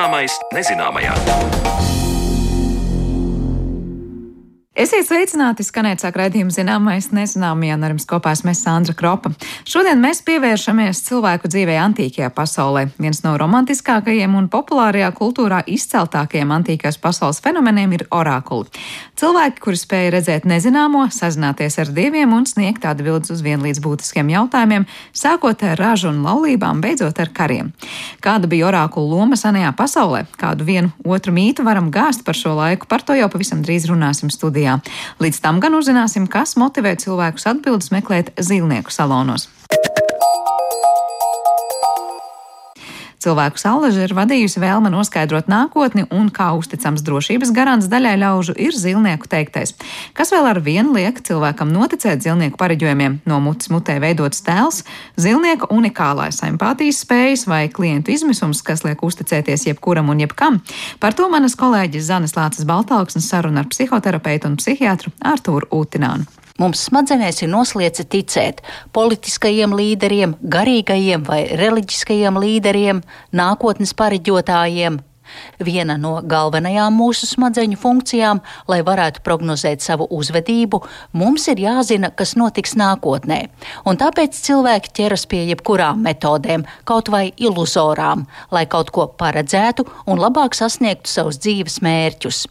Zināmais nezināmajā. Esiet sveicināti, skanēt sāk raidījuma zināmais nezināmajā, un ar jums kopā esmu Sandra Kropa. Šodien mēs pievēršamies cilvēku dzīvē antīkajā pasaulē. Viens no romantiskākajiem un populārajā kultūrā izceltākajiem antīkās pasaules fenomeniem ir orakuli. Cilvēki, kuri spēja redzēt nezināmo, sazināties ar dieviem un sniegt atbildes uz vienlīdz būtiskiem jautājumiem, sākot ar ražu un laulībām, beidzot ar kariem. Kāda bija orakulu loma senajā pasaulē? Kādu vienu otru mītu varam gāzt par šo laiku? Par to jau pavisam drīz runāsim studijā. Līdz tam gan uzzināsim, kas motivē cilvēkus atbildes meklēt zīlnieku salonos. Cilvēku salaža ir vadījusi vēlme noskaidrot nākotni un kā uzticams drošības garants daļai ļaužu ir zilnieku teiktais. Kas vēl ar vienu liek cilvēkam noticēt zilnieku pareģojumiem? No mutes mutē veidots tēls, zilnieka unikālais empātijas spējas vai klientu izmisums, kas liek uzticēties jebkuram un jebkam. Par to manas kolēģis Zanes Lācis Baltāksnes saruna ar psihoterapeitu un psihiatru Artūru Utinānu. Mums smadzenēs ir nosliece ticēt politiskajiem līderiem, garīgajiem vai reliģiskajiem līderiem, nākotnes pareģotājiem. Viena no galvenajām mūsu smadzeņu funkcijām, lai varētu prognozēt savu uzvedību, mums ir jāzina, kas notiks nākotnē. Un tāpēc cilvēki ķeras pie jebkurām metodēm, kaut vai iluzorām, lai kaut ko paredzētu un labāk sasniegtu savus dzīves mērķus.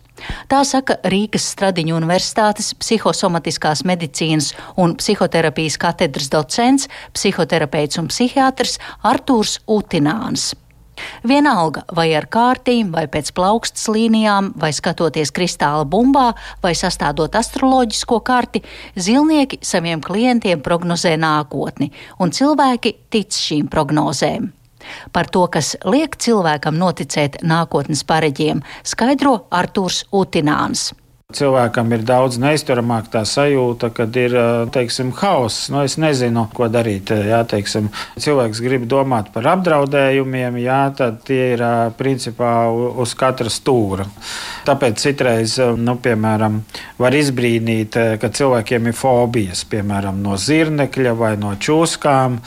Tā saka Rīgas Stradiņu Universitātes psihosomatiskās medicīnas un psihoterapijas katedras docents, psihoterapeits un psihiatrs Artūrs Utināns. Vienalga, vai ar kārtīm, vai pēc plaukstas līnijām, vai skatoties kristāla bumbā, vai sastādot astroloģisko karti, zilnieki saviem klientiem prognozē nākotni, un cilvēki tic šīm prognozēm. Par to, kas liek cilvēkam noticēt nākotnes pareģiem, skaidro Artūrs Utināns. Cilvēkam ir daudz neizturamāk tā sajūta, kad ir teiksim, hauss. Nu, es nezinu, ko darīt. Jā, teiksim, cilvēks grib domāt par apdraudējumiem, jā, tad tie ir principā uz katra stūra. Tāpēc citreiz, nu, piemēram, var izbrīnīt, ka cilvēkiem ir fobijas, piemēram, no zirnekļa vai no čūskām,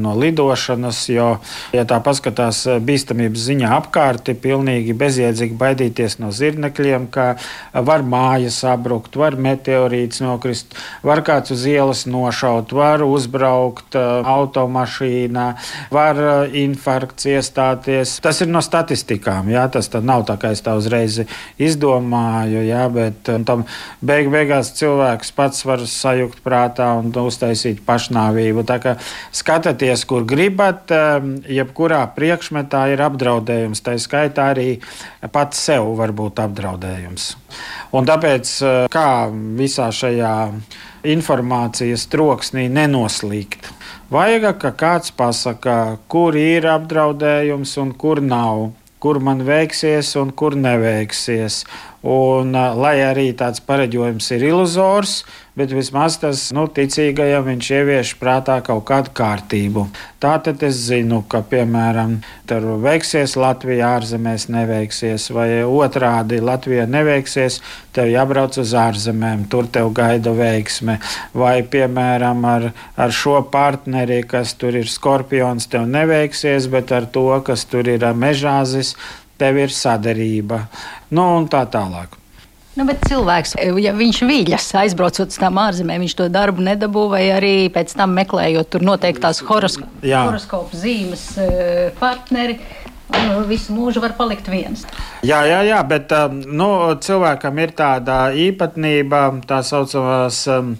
no lidošanas. Jo, ja tā paskatās bīstamības ziņā apkārt, ir pilnīgi bezjēdzīgi baidīties no zirnekļiem, ka var mācīties māja sabrukt, var meteorīts nokrist, var kāds uz ielas nošaut, var uzbraukt automašīnā, var infarkts iestāties. Tas ir no statistikām. Jā, tas nav tā, kā es tā uzreiz izdomāju, jā, bet tam beig beigās cilvēks pats var sajukt prātā un uztaisīt pašnāvību. Tā kā skatieties, kur gribat, jebkurā priekšmetā ir apdraudējums. Tā skaitā arī pats sev var būt apdraudējums. Un tāpēc, eh, kā visā šajā informācijas troksnī nenoslīgt, vajag, ka kāds pasakā, kur ir apdraudējums un kur nav, kur man veiksies un kur neveiksies. Un, lai arī tāds pareģojums ir iluzors, bet vismaz tas nu, ticīgajam viņš ievieš prātā kaut kādu kārtību. Tātad es zinu, ka, piemēram, tur veiksies Latvijā, ārzemēs neveiksies, vai otrādi Latvijā neveiksies, tev jābrauc uz ārzemēm, tur tev gaida veiksme. Vai, piemēram, ar, ar šo partneri, kas tur ir skorpions, tev neveiksies, bet ar to, kas tur ir mežāzis, tev ir sadarība. Nu, un tā tālāk. Nu, bet cilvēks, ja viņš viļas aizbraucot uz tām ārzemēm, viņš to darbu nedabū, vai arī pēc tam meklējot tur noteiktās horosko horoskopu zīmes eh, partneri. Visu mūžu var palikt viens. Jā, jā, jā bet um, nu, cilvēkam ir tāda īpatnība, tā saucamās um,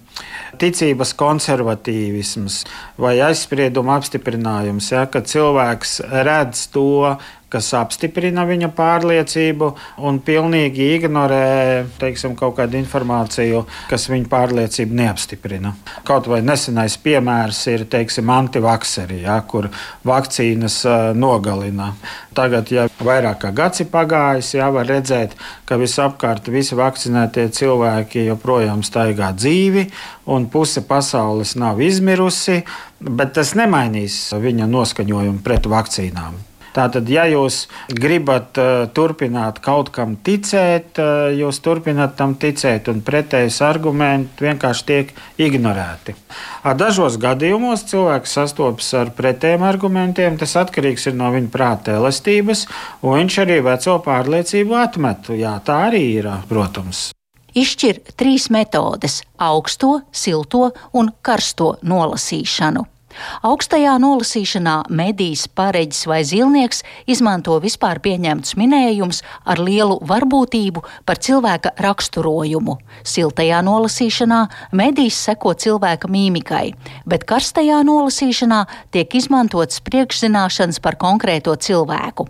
ticības konservatīvisms vai aizsprieduma apstiprinājums. Ja, kad cilvēks redz to, kas apstiprina viņa pārliecību un pilnīgi ignorē teiksim, kaut kādu informāciju, kas viņa pārliecību neapstiprina. Kaut vai nesenais piemērs ir teiksim, antivakseri, ja, kur vakcīnas nogalina. Tagad, ja vairāk kā gads ir pagājis, jā, var redzēt, ka visapkārt visi vakcinētie cilvēki joprojām staigā dzīvi, un puse pasaules nav izmirusi, bet tas nemainīs viņa noskaņojumu pret vakcīnām. Tātad, ja jūs gribat uh, turpināt kaut kam ticēt, uh, jūs turpināt tam ticēt, un pretējs argumenti vienkārši tiek ignorēti. Ar dažos gadījumos cilvēks sastopas ar pretējiem argumentiem. Tas atkarīgs no viņa prāta elastības, un viņš arī veco pārliecību atmet. Jā, tā arī ir, protams. Izšķir trīs metodes - augsto, silto un karsto nolasīšanu. Augstajā nolasīšanā medijs, pareģis vai zilnieks izmanto vispār pieņemtus minējumus ar lielu varbūtību par cilvēka raksturojumu. Siltajā nolasīšanā medijs seko cilvēka mīmikai, bet karstajā nolasīšanā tiek izmantotas priekšzināšanas par konkrēto cilvēku.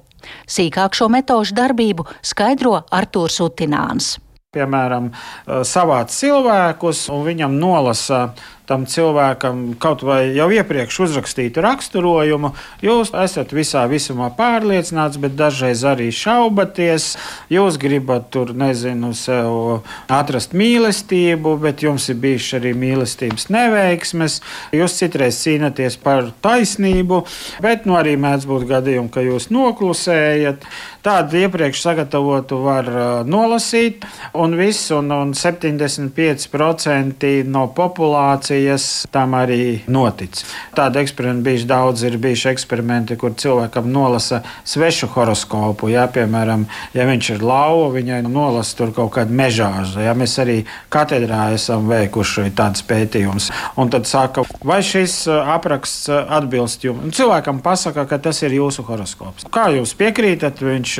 Sīkāk šo metožu darbību skaidro Artūrs Utināns. Piemēram, savāc cilvēkus un viņam nolasa tam cilvēkam kaut vai jau iepriekš uzrakstītu raksturojumu, jūs esat visā visumā pārliecināts, bet dažreiz arī šaubaties. Jūs gribat tur, nezinu, sev atrast mīlestību, bet jums ir bijušas arī mīlestības neveiksmes. Jūs citreiz cīnāties par taisnību, bet nu, arī mēdz būt gadījumi, ka jūs noklusējat. Tādu iepriekš sagatavotu var uh, nolasīt, un viss, un, un 75% no populācijas teorijas tam arī notic. Tāda eksperimenta bijuši daudz, ir bijuši eksperimenti, kur cilvēkam nolasa svešu horoskopu. Jā, piemēram, ja viņš ir lauva, viņai nolasa tur kaut kādu mežāžu. Jā, mēs arī katedrā esam veikuši tādus pētījumus. Un tad saka, vai šis apraksts atbilst jums? Un cilvēkam pasaka, ka tas ir jūsu horoskops. Kā jūs piekrītat, viņš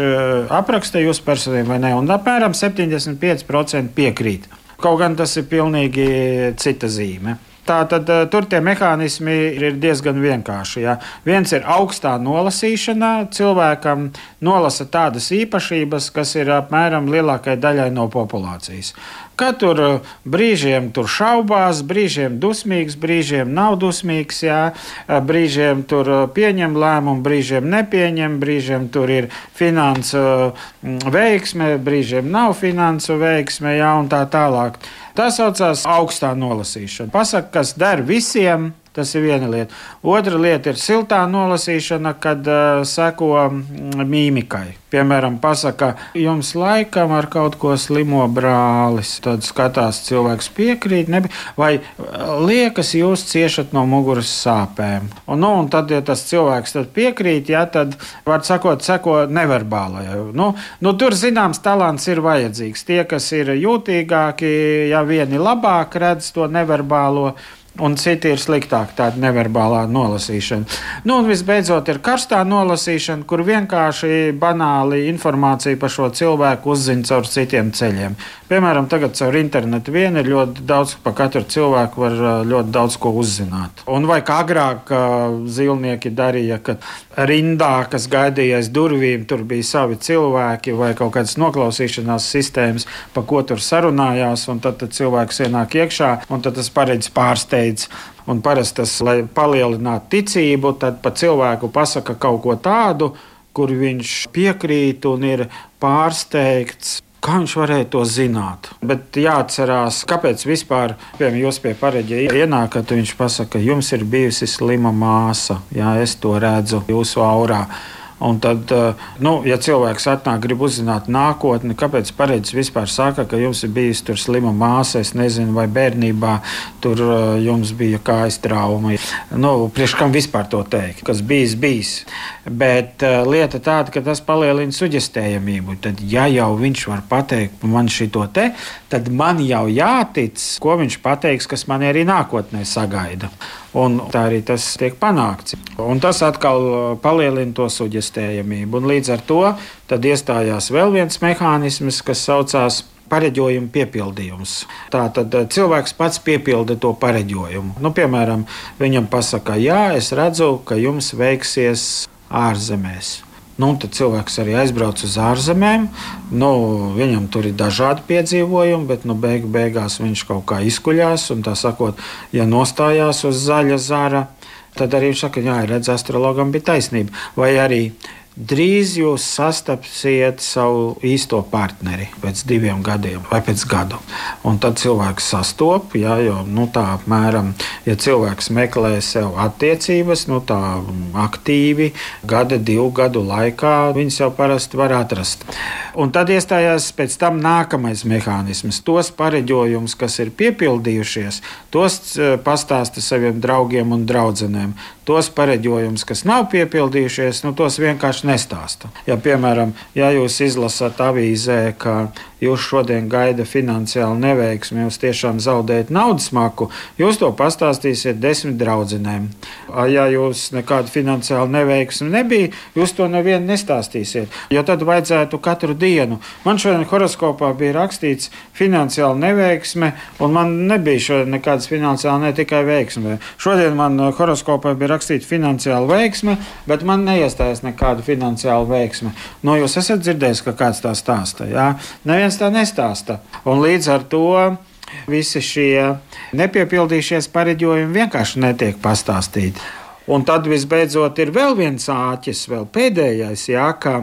apraksta jūsu personību vai ne? Un apmēram 75% piekrīt. Kaut gan tas ir pilnīgi cita zīme. Tā tad eh, tur tie mehānismi ir diezgan vienkārši. Ja. Viens ir augstā nolasīšana, cilvēkam nolasa tādas īpašības, kas ir apmēram lielākajai daļai no populācijas. Ka tur eh, brīžiem tur šaubās, brīžiem dusmīgs, brīžiem nav dusmīgs, jā, eh, brīžiem tur pieņem lēmumu, brīžiem nepieņem, brīžiem tur ir finansu veiksme, brīžiem nav finansu veiksme, jā, un tā tālāk. Tā saucās augstā nolasīšana. Pasaka, kas der visiem. Tas ir viena lieta. Otra lieta ir siltā nolasīšana, kad uh, seko mm, mīmikai. Piemēram, pasakā, jums laikam ar kaut ko slimo brālis. Tad skatās, cilvēks piekrīt, nebi, vai liekas, jūs ciešat no muguras sāpēm. Un, nu, un tad, ja tas cilvēks piekrīt, ja, tad, var sakot, seko neverbālajai. Nu, nu, tur zināms talants ir vajadzīgs. Tie, kas ir jūtīgāki, ja vieni labāk redz to neverbālo un citi ir sliktāki, tāda neverbālā nolasīšana. Nu, un visbeidzot, ir karstā nolasīšana, kur vienkārši banāli informāciju par šo cilvēku uzzina caur citiem ceļiem. Piemēram, tagad caur internetu vien ir ļoti daudz, par katru cilvēku var ļoti daudz ko uzzināt. Un vai kā agrāk zilnieki darīja, ka rindā, kas gaidīja aiz durvīm, tur bija savi cilvēki vai kaut kādas noklausīšanās sistēmas, pa ko tur sarunājās, un tad, tad cilvēks ienāk iekšā, un tas paredz pārsteidz. Un parasti tas, lai palielinātu ticību, tad pa cilvēku pasaka kaut ko tādu, kur viņš piekrīt un ir pārsteigts Kā viņš varēja to zināt? Bet jāatcerās, kāpēc vispār, piemēram, jūs pie pareģa ienākat, viņš pasaka, jums ir bijusi slima māsa. Jā, es to redzu jūsu aurā. Un tad, eh, nu, ja cilvēks atnāk, grib uzzināt nākotni, kāpēc pareizs vispār saka, ka jums ir bijusi tur slima māsa, es nezinu, vai bērnībā tur eh, jums bija kājas trauma. Nu, priekš kam vispār to teikt? Kas bijis, bijis. Bet uh, lieta tāda, ka tas palielina suģestējamību. Tad, ja jau viņš var pateikt man šito te, tad man jau jātic, ko viņš pateiks, kas man arī nākotnē sagaida. Un tā arī tas tiek panākts. Un tas atkal uh, palielina to suģestējamību. Un līdz ar to iestājās vēl viens mehānisms, kas saucās pareģojuma piepildījums. Tātad uh, cilvēks pats piepilda to pareģojumu. Nu, piemēram, viņam pasaka, jā, es redzu, ka jums veiksies ārzemēs. Nu, tad cilvēks arī aizbrauc uz ārzemēm. Nu, viņam tur ir dažādi piedzīvojumi, bet nu, beig, beigās viņš kaut kā izkuļās. Un, tā sakot, ja nostājās uz zaļa zara, tad arī viņš saka, ka astrologam bija taisnība. Vai arī drīz jūs sastapsiet savu īsto partneri pēc diviem gadiem vai pēc gada. Un tad cilvēks sastopas, ja, jo nu, tā apmēram, ja cilvēks meklē sev attiecības, nu, tā aktīvi, gada, divu gadu laikā, viņas jau parasti var atrast. Un tad iestājās pēc tam nākamais mehānisms. Tos pareģojumus, kas ir piepildījušies, tos eh, pastāsta saviem draugiem un draudzenēm tos pareģojumus, kas nav piepildījušies, nu, tos vienkārši nestāsta. Ja, piemēram, ja jūs izlasat avīzē, ka jūs šodien gaida finansiāli neveiksmi, jūs tiešām zaudējat naudas maku, jūs to pastāstīsiet desmit draudzenēm. Ja jūs nekādu finansiālu neveiksmi nebija, jūs to nevienu nestāstīsiet. Jo tad vajadzētu katru dienu. Man šodien horoskopā bija rakstīts finansiāli neveiksme, un man nebija šodien nekādas finansiāli ne tikai veiksme. Šodien man horoskopā bija rakstīts finansiāla veiksme, bet man neiestājas nekāda finansiāla veiksme. Nu, jūs esat dzirdējis, ka kāds tā stāsta. Jā? Neviens tā nestāsta. Un līdz ar to visi šie nepiepildījušies pareģojumi vienkārši netiek pastāstīti. Un tad visbeidzot ir vēl viens āķis, vēl pēdējais, jā, ka,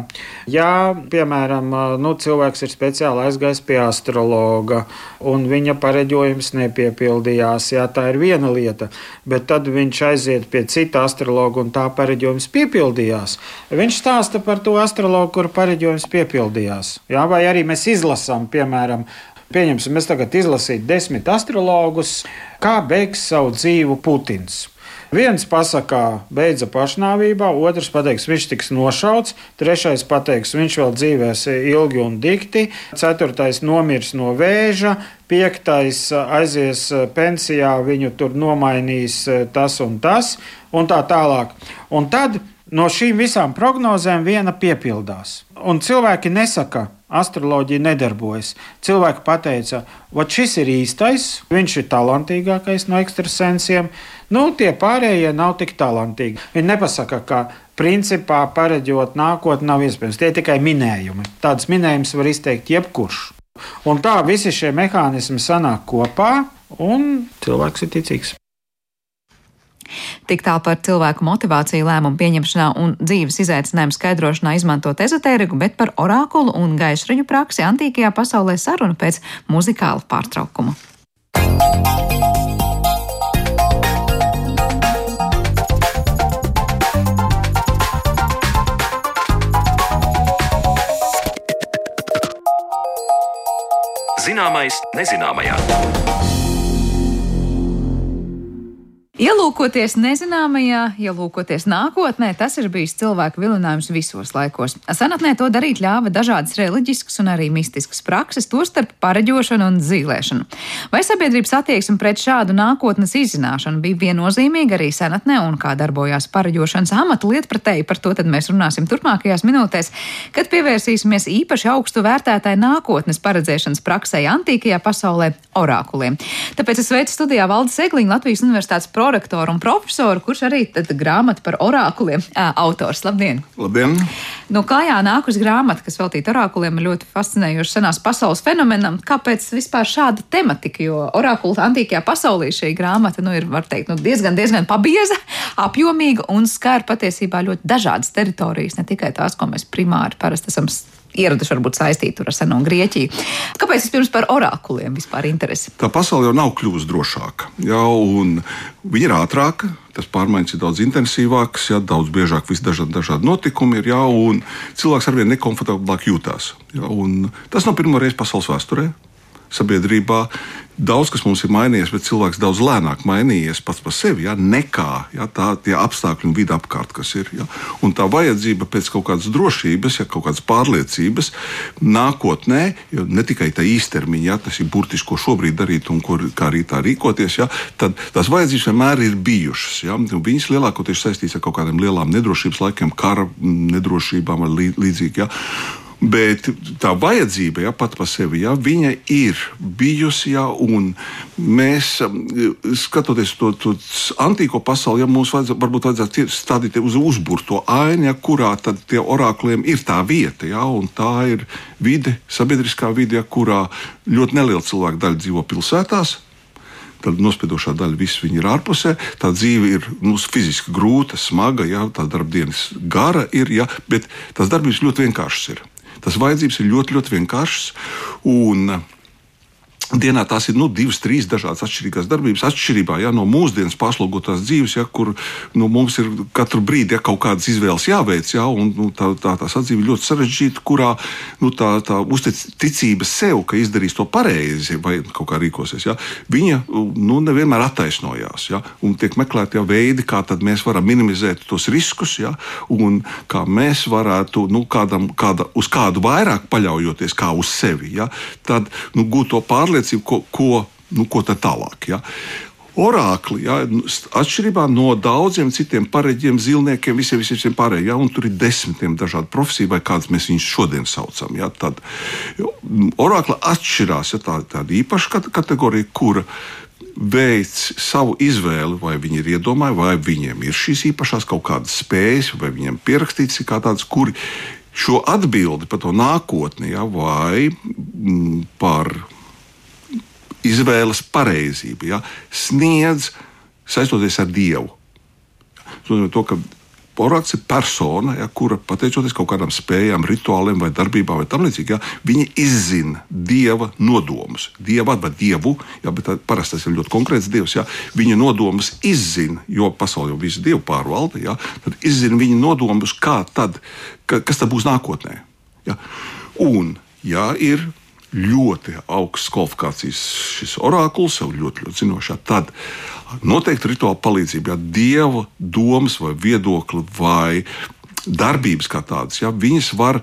ja, piemēram, nu, cilvēks ir speciāli aizgājis pie astrologa un viņa pareģojums nepiepildījās, jā, tā ir viena lieta, bet tad viņš aiziet pie cita astrologa un tā pareģojums piepildījās. Viņš stāsta par to astrologu, kur pareģojums piepildījās. Jā, vai arī mēs izlasām, piemēram, Pieņemsim, mēs tagad izlasītu desmit astrologus, kā beigs savu dzīvi Putins. Viens pasakā, beidza pašnāvībā, otrs pateiks, viņš tiks nošauts, trešais pateiks, viņš vēl dzīvēs ilgi un dikti, ceturtais nomirs no vēža, piektais aizies pensijā, viņu tur nomainīs tas un tas, un tā tālāk. Un tad no šīm visām prognozēm viena piepildās. Un cilvēki nesaka, astroloģija nedarbojas. Cilvēki pateica, ka šis ir īstais, viņš ir talantīgākais no ekstrasensiem, nu tie pārējie nav tik talantīgi. Viņi nepasaka, ka principā pareģot nākotni nav iespējams. Tie ir tikai minējumi. Tādus minējumus var izteikt jebkurš. Un tā visi šie mehānismi sanāk kopā, un cilvēks ir ticīgs. Tik tālu par cilvēku motivāciju lēmumu pieņemšanā un dzīves izaicinājumu skaidrošanā izmantot ezotēriku, bet par orākulu un gaisraņu praksi antīkajā pasaulē saruna pēc muzikāla pārtraukuma. Zināmais nezināmajā. Ielūkoties nezināmajā, ielūkoties nākotnē, tas ir bijis cilvēku vilinājums visos laikos. Senatnē to darīt ļāva dažādas reliģiskas un arī mistiskas prakses, tostarp pareģošanu un zīlēšanu. Vai sabiedrības attieksme pret šādu nākotnes izzināšanu bija viennozīmīga arī senatnē un kā darbojās pareģošanas amata lietpratēji, par to tad mēs runāsim turpmākajās minūtēs, kad pievērsīsimies īpaši augstu vērtētai nākotnes paredzēšanas praksē antīkajā pasaulē orākuliem. Tāpēc es sveicu studijā Valdes Egliņu Latvijas Universitātes prorektoru un profesoru, kurš arī ir grāmata par orākuliem autors. Labdien! Labdien! No kājā nākus grāmata, kas veltīta orākuliem, ir ļoti fascinējoša senās pasaules fenomenam. Kāpēc vispār šāda tematika? Jo orākula antīkajā pasaulē šī grāmata nu, ir teikt, nu, diezgan, diezgan pabieza, apjomīga un skar patiesībā ļoti dažādas teritorijas, ne tikai tās, ko mēs primāri parasti esam ieraduši varbūt saistīti ar seno Grieķiju. Kāpēc vispirms par orakuliem vispār interesi? Tā pasaule jau nav kļuvusi drošāka. Jau, viņa ir ātrāka, tas pārmaiņas ir daudz intensīvākas, ja, daudz biežāk visdažādi dažādi notikumi ir, ja, un cilvēks arvien nekomfortablāk jūtās. Ja, tas nav pirmo reizi pasaules vēsturē sabiedrībā daudz kas mums ir mainījies, bet cilvēks daudz lēnāk mainījies pats par sevi, ja, nekā ja, tā, tie apstākļi un vidi apkārt, kas ir. Ja. Un tā vajadzība pēc kaut kādas drošības, ja kaut kādas pārliecības nākotnē, ne tikai tā īstermiņā, ja, tas ir burtiski, ko šobrīd darīt un kur, kā arī tā rīkoties, ja, tad tās vajadzības vienmēr ir bijušas. Ja. Viņas lielākoties saistītas ar kaut kādiem lielām nedrošības laikiem, kara nedrošībām vai līdzīgi. Ja. Bet tā vajadzība ja, pat par sevi ja, ir bijusi, ja, mēs, um, skatoties to, to antīko pasauli, ja, mums vajadz, varbūt vajadzētu stādīt uz uzburto ainu, ja, kurā tad tie orakļiem ir tā vieta, ja, tā ir vide, sabiedriskā vide, ja, kurā ļoti neliela cilvēku daļa dzīvo pilsētās, tad nospiedošā daļa viss ir ārpusē. Tā dzīve ir nu, fiziski grūta, smaga, jā, tā darbdienas gara ir, jā, bet tās darbības ļoti vienkāršas ir. Tas vajadzības ir ļoti, ļoti vienkāršas. Un, Dienā tās ir nu, divas, trīs dažādas atšķirīgas darbības, atšķirībā ja, no mūsdienas paslogotās dzīves, ja, kur nu, mums ir katru brīdi ja, kaut kādas izvēles jāveic. Ja, un, nu, tā, tā, tā sadzīve ir ļoti sarežģīta, kurā nu, tā, tā uzticība sev, ka izdarīs to pareizi vai kaut kā rīkosies, ja, viņa nu, nevienmēr attaisnojās. Ja, tiek meklēti ja, veidi, kā mēs varam minimizēt tos riskus, ja, un kā mēs varētu nu, kādam, kāda, uz kādu vairāk paļaujoties kā uz sevi. Ja, tad nu, gūt to pārliecību pārliecību, ko, ko, nu, ko tālāk. Ja. Orākli, ja, nu, atšķirībā no daudziem citiem pareģiem, zilniekiem, visiem, visiem pārējiem, ja, un tur ir desmitiem dažādu profesiju, vai kādas mēs viņus šodien saucam. Ja, tad orākli atšķirās, ja tā ir tāda īpaša kategorija, kura veids savu izvēli, vai viņi ir iedomājuši, vai viņiem ir šīs īpašās kaut kādas spējas, vai viņiem pierakstīts kā tādas, kuri šo atbildi par to nākotni, ja, vai m, par izvēles pareizība ja, sniedz saistoties ar Dievu. To, ka Poraks ir persona, ja, kura pateicoties kaut kādām spējām, rituāliem vai darbībām, vai tam līdzīgi, ja, viņa izzina dieva nodomus. Dieva vai dievu, ja, bet parasti tas ir ļoti konkrēts dievs. Ja, viņa nodomus izzina, jo pasaule jau visu dievu pārvalda, ja, tad izzina viņa nodomus, kā tad, ka, kas tad būs nākotnē. Ja. Un, ja ir ļoti augsts kvalifikācijas šis orakls, jau ļoti, ļoti zinošā, tad noteikti rituāla palīdzība, ja dieva domas vai viedokli vai darbības kā tādas, ja, viņas var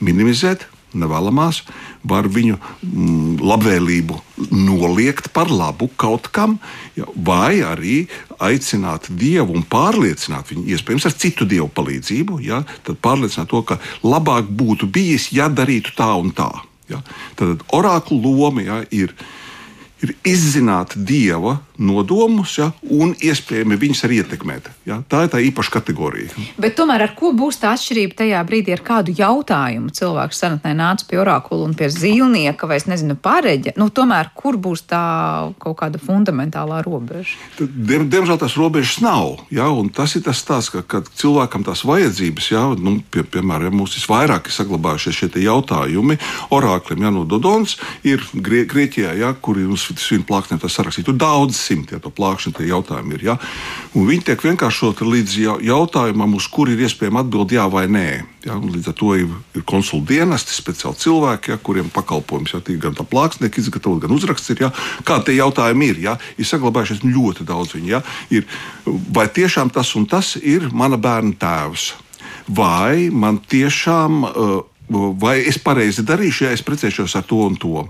minimizēt. Nevēlamās, var viņu mm, labvēlību noliegt par labu kaut kam, ja, vai arī aicināt dievu un pārliecināt viņu, iespējams, ar citu dievu palīdzību. Ja, tad pārliecināt to, ka labāk būtu bijis, ja darītu tā un tā. Ja? Tad oraklu loma ja, ir, ir izzināt dieva nodomus, ja, un iespējami viņus arī ietekmēt. Ja. Tā ir tā īpaša kategorija. Bet tomēr ar ko būs tā atšķirība tajā brīdī, ar kādu jautājumu cilvēks senatnē nāca pie orakula un pie zīlnieka vai, nezinu, pareģa? Nu, tomēr, kur būs tā kaut kāda fundamentālā robeža? Diem, diemžēl tās robežas nav. Ja, tas ir tas stāsts, ka, kad cilvēkam tās vajadzības, ja, nu, pie, piemēram, ja mums visvairāk ir saglabājušies šie jautājumi, oraklim, ja no Dodons ir Grie Grieķijā, ja, kur ir mums svin plāksnē tas sarakstīt. Tur daudz simti ja, to plākšanu, tie jautājumi ir. Ja? Un viņi tiek vienkāršoti līdz jautājumam, uz kuru ir iespējama atbildēt jā vai nē. Ja? Un līdz ar to ir, ir konsulta dienesti, speciāli cilvēki, ja, kuriem pakalpojums jau ir gan tā plāksnieka izgatavot, gan uzraksts. Ir, ja? Kā tie jautājumi ir? Ja? Ir saglabājušies ļoti daudz viņu. Ja? Ir, vai tiešām tas un tas ir mana bērna tēvs? Vai man tiešām uh, vai es pareizi darīšu, ja es precēšos ar to un to,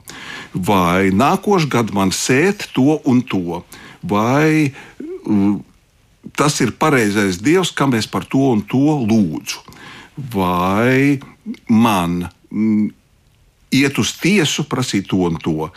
vai nākošais gads man sēt to un to, vai mm, tas ir pareizais dievs, kam es par to un to lūdzu, vai man mm, iet uz tiesu, prasīt to un to,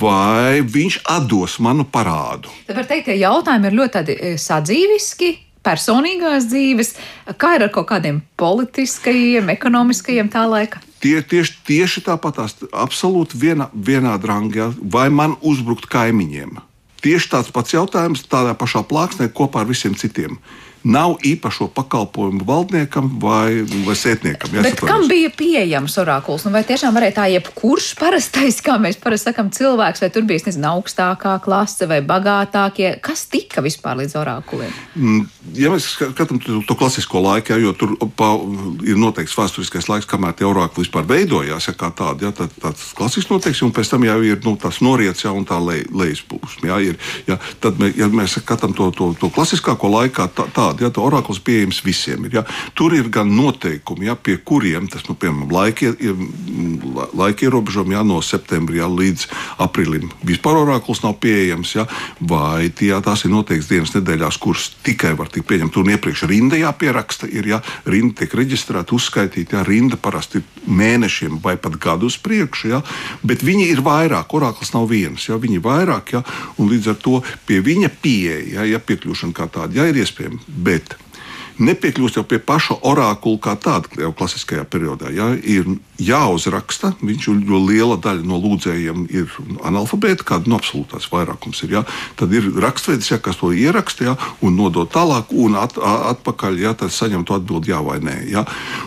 vai viņš atdos manu parādu. Tad var teikt, ka jautājumi ir ļoti eh, sadzīviski personīgās dzīves, kā ir ar kaut kādiem politiskajiem, ekonomiskajiem tā laika? Tie tieši, tieši tāpat, absolūti viena, vienāda ranga, vai man uzbrukt kaimiņiem. Tieši tāds pats jautājums, tādā pašā plāksnē kopā ar visiem citiem nav īpašo pakalpojumu valdniekam vai, vai sētniekam. Bet kam bija pieejams orakuls? Nu, vai tiešām varēja tā jebkurš parastais, kā mēs parasti sakām, cilvēks, vai tur bija nezinu, augstākā klase vai bagātākie? Kas tika vispār līdz orakuliem? Mm, ja mēs skatām to, to klasisko laiku, ja, jo tur pa, ir noteikts vēsturiskais laiks, kamēr tie orakuli vispār veidojās, ja kā tādi, ja, tā, tāds klasisks noteikts, un pēc tam jau ir nu, tas noriets, ja, un tā le, lejas plūsma. Ja, ir, ja, tad, mē, ja mēs skatām to, to, to klasiskāko laikā, tā, tā tāda, ja orakls pieejams visiem ir. Ja. Tur ir gan noteikumi, ja, pie kuriem tas, nu, piemēram, laika, laika ierobežojumi ja, no septembra ja, līdz aprīlim. Vispār orakls nav pieejams, ja, vai tie, ja, tās ir noteikts dienas nedēļās, kuras tikai var tikt pieņemta. Tur iepriekš rinda jāpieraksta, ir, ja, rinda tiek reģistrēta, uzskaitīta, ja, rinda parasti ir mēnešiem vai pat gadu uz priekšu, ja, bet viņi ir vairāk, orakls nav viens, ja, viņi ir vairāk, ja, un līdz ar to pie viņa pieeja, ja, ja piekļūšana kā tāda, ja ir iespējama bet nepiekļūst jau pie paša orakula kā tāda, jau klasiskajā periodā. Ja, ir jāuzraksta. Viņš, jo liela daļa no lūdzējiem ir analfabēti, kāda no absolūtās vairākums ir. Ja? Tad ir raksturveids, ja, kas to ieraksta ja, un nodod tālāk, un at, atpakaļ ja, saņem to atbildi jā vai nē. Ja?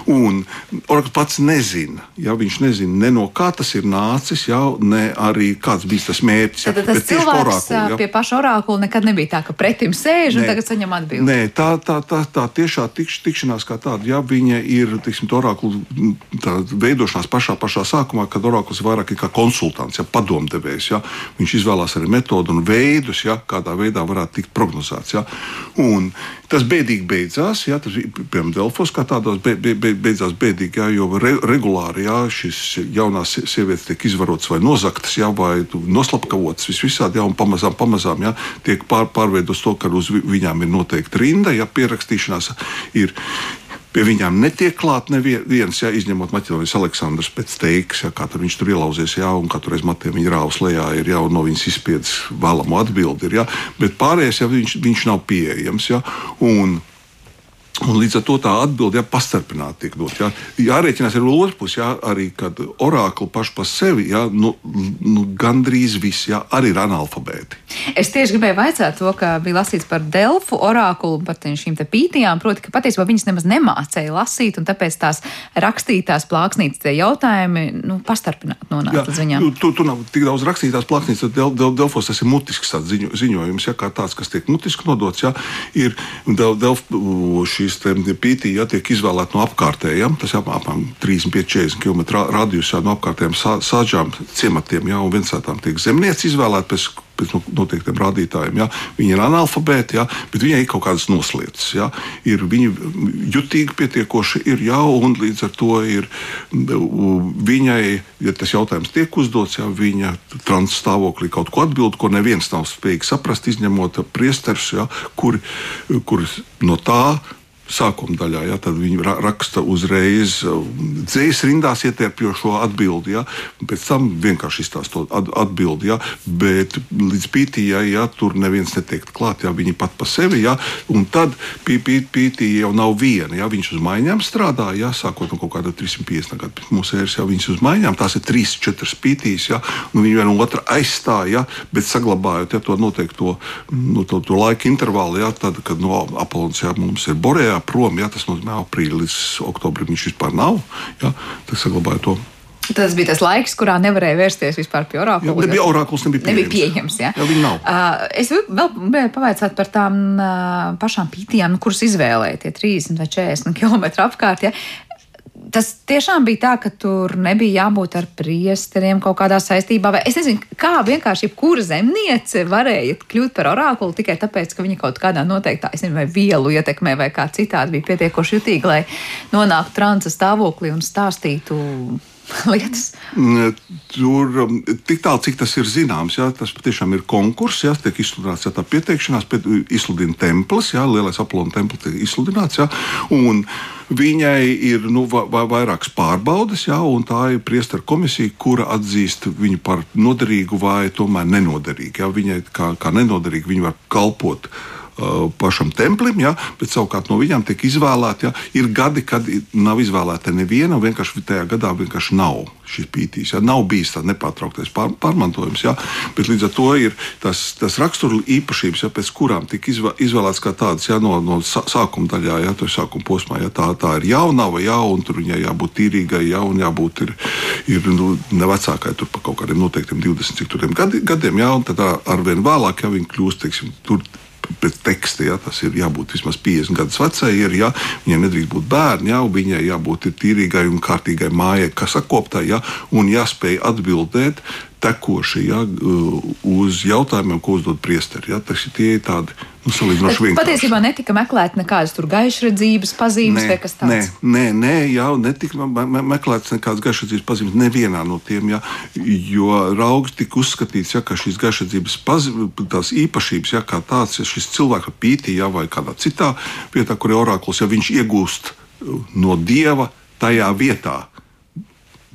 Un Orakls pats nezina. Ja? Viņš nezina ne no kā tas ir nācis, ja? ne arī kāds bija tas mērķis. Ja? Tad tas cilvēks orakulu, ja? pie paša orakula nekad nebija tā, ka pretim sēž un nē, tagad saņem atbildi. Nē, tā, tā, tā, tā tiešā tikš, tikšanās kā tāda, ja viņa ir, tiksim, orakulu veidā veidošanās pašā, pašā sākumā, kad orakls ir vairāk kā konsultants, ja padomdevējs. Ja, viņš izvēlās arī metodu un veidus, ja, kādā veidā varētu tikt prognozēts. Ja. Un tas bēdīgi beidzās, ja, tas piemēram Delfos kā tādos be, be, be, beidzās bēdīgi, ja, jo re, regulāri ja, šis jaunās sievietes tiek izvarotas vai nozaktas, ja, vai noslapkavotas vis visādi, ja, un pamazām, pamazām ja, tiek pār, pārveidots to, ka uz viņām ir noteikti rinda, ja pierakstīšanās ir Pie viņām netiek klāt neviens, ja, izņemot Maķedonijas Aleksandrs pēc teiks, ja, kā tur viņš tur ielauzies, ja, un katru reizi matiem viņa rāvas lejā ir jau no viņas izspiedis vēlamo atbildi. Ir, ja, bet pārējais, ja viņš, viņš nav pieejams. Ja, un, Un līdz ar to tā atbilde ja, pastarpināti tiek dot. Ja. Jārēķinās ar otru pusi, ja, arī kad orakli paši par sevi ja, nu, nu, gandrīz visi ja, arī ir analfabēti. Es tieši gribēju vaicāt to, ka bija lasīts par Delfu orakulu, par šīm pītījām, proti, ka patiesībā viņas nemaz nemācēja lasīt, un tāpēc tās rakstītās plāksnītes tie jautājumi nu, pastarpināti nonāca līdz viņām. Nu, tur tu nav tik daudz rakstītās plāksnītes, tad Del, Del, Delfos tas ir mutisks ziņo, ziņojums, ja, kā tāds, kas tiek mutiski nodots. Ja, ir Del, Delf, šī šīs pītī ja, tiek izvēlēti no apkārtējiem. Tas ir apmēram 35-40 km radiusā no apkārtējiem sāģām, ciematiem, ja, un viens no tām tiek zemnieci izvēlēti pēc pēc noteiktiem rādītājiem. Ja? Viņi ir analfabēti, ja? bet viņai ir kaut kādas noslēdzas. Ja? Ir viņi jutīgi pietiekoši, ir jau, un līdz ar to ir viņai, ja tas jautājums tiek uzdots, ja viņa transporta stāvoklī kaut ko atbild, ko neviens nav spējīgs saprast, izņemot priesteris, ja? kur, kur no tā sākuma daļā. Ja, tad viņi ra raksta uzreiz uh, dzīslu rindās ietērpjošo atbildi. Ja, pēc tam vienkārši izstāstot atbildi. Ja, bet līdz pītījai ja, tur neviens netiek klāt. Ja, viņi pat pa sevi. Ja, un tad pītījai jau nav viena. Ja, viņš uz maiņām strādā. Ja, sākot no kaut kāda 350 gadu pirms mūsu ēras, ja viņas uz maiņām. Tās ir 3, 4 pītīs. Ja, viņi vienu otru aizstāja, ja, bet saglabājot ja, to noteikto nu, to, to laika intervālu. Ja, tad, kad no Apollons ja, mums ir Borejā strādā prom, ja tas nozīmē aprīlis līdz oktobrim viņš vispār nav, ja, tad saglabāja to. Tas bija tas laiks, kurā nevarēja vērsties vispār pie orakula. Jā, nebija orakuls, nebija pieejams. Nebija pieejams jā. Jā, viņi nav. Uh, es vēl gribēju pavaicāt par tām uh, pašām pītījām, nu, kuras izvēlēja tie 30 vai 40 km apkārt. Ja tas tiešām bija tā, ka tur nebija jābūt ar priesteriem kaut kādā saistībā. Es nezinu, kā vienkārši jebkura zemniece varēja kļūt par orakulu tikai tāpēc, ka viņa kaut kādā noteiktā, es nezinu, vai vielu ietekmē vai kā citādi bija pietiekoši jutīga, lai nonāktu transa stāvoklī un stāstītu lietas? Tur um, tik tālu, cik tas ir zināms, jā, tas patiešām ir konkurss, jā, tiek izsludināts jā, tā pieteikšanās, pēc, izsludina templis, jā, lielais aplona templis tiek izsludināts. Jā, un, Viņai ir nu, va, va, vairākas pārbaudes, jā, un tā ir priestera komisija, kura atzīst viņu par noderīgu vai tomēr nenoderīgu. Jā. Viņai kā, kā nenoderīgu viņa var kalpot pašam templim, ja, bet savukārt no viņiem tiek izvēlēti. Ja, ir gadi, kad nav izvēlēta neviena, vienkārši tajā gadā vienkārši nav šis pītīs. Ja, nav bijis tāds nepārtrauktais pār, pārmantojums, ja, bet līdz ar to ir tas, tas rakstura īpašības, ja, pēc kurām tika izvēlēts kā tādas ja, no, no sākuma daļā, ja, sākuma posmā. Ja, tā, tā ir jauna vai jauna, un tur viņai jābūt tīrīgai, ja, un jābūt ir, ir nu, ne vecākai tur pa kaut kādiem noteiktiem 20 gadi, gadiem, ja, un tad arvien vēlāk ja, viņi kļūst, teiksim, tur pēc teksta, ja, tas ir jābūt vismaz 50 gadus vecai, ir, ja, viņai nedrīkst būt bērni, ja, viņai jābūt tīrīgai un kārtīgai mājai, kas sakoptai, ja, un jāspēj atbildēt tekoši ja, uz jautājumiem, ko uzdod priesteri. Ja, tas ir tie tādi nu, salīdzinoši vienkārši. Patiesībā netika meklēta nekādas tur gaišredzības pazīmes nē, vai kas tāds. Nē, nē, nē jau netika me me meklētas nekādas gaišredzības pazīmes nevienā no tiem, ja, jo raugs tika uzskatīts, ja, ka šīs gaišredzības pazīmes, īpašības, ja, kā tāds, ja šis cilvēks pītī, ja, vai kādā citā vietā, kur ir orakls, ja viņš iegūst no dieva tajā vietā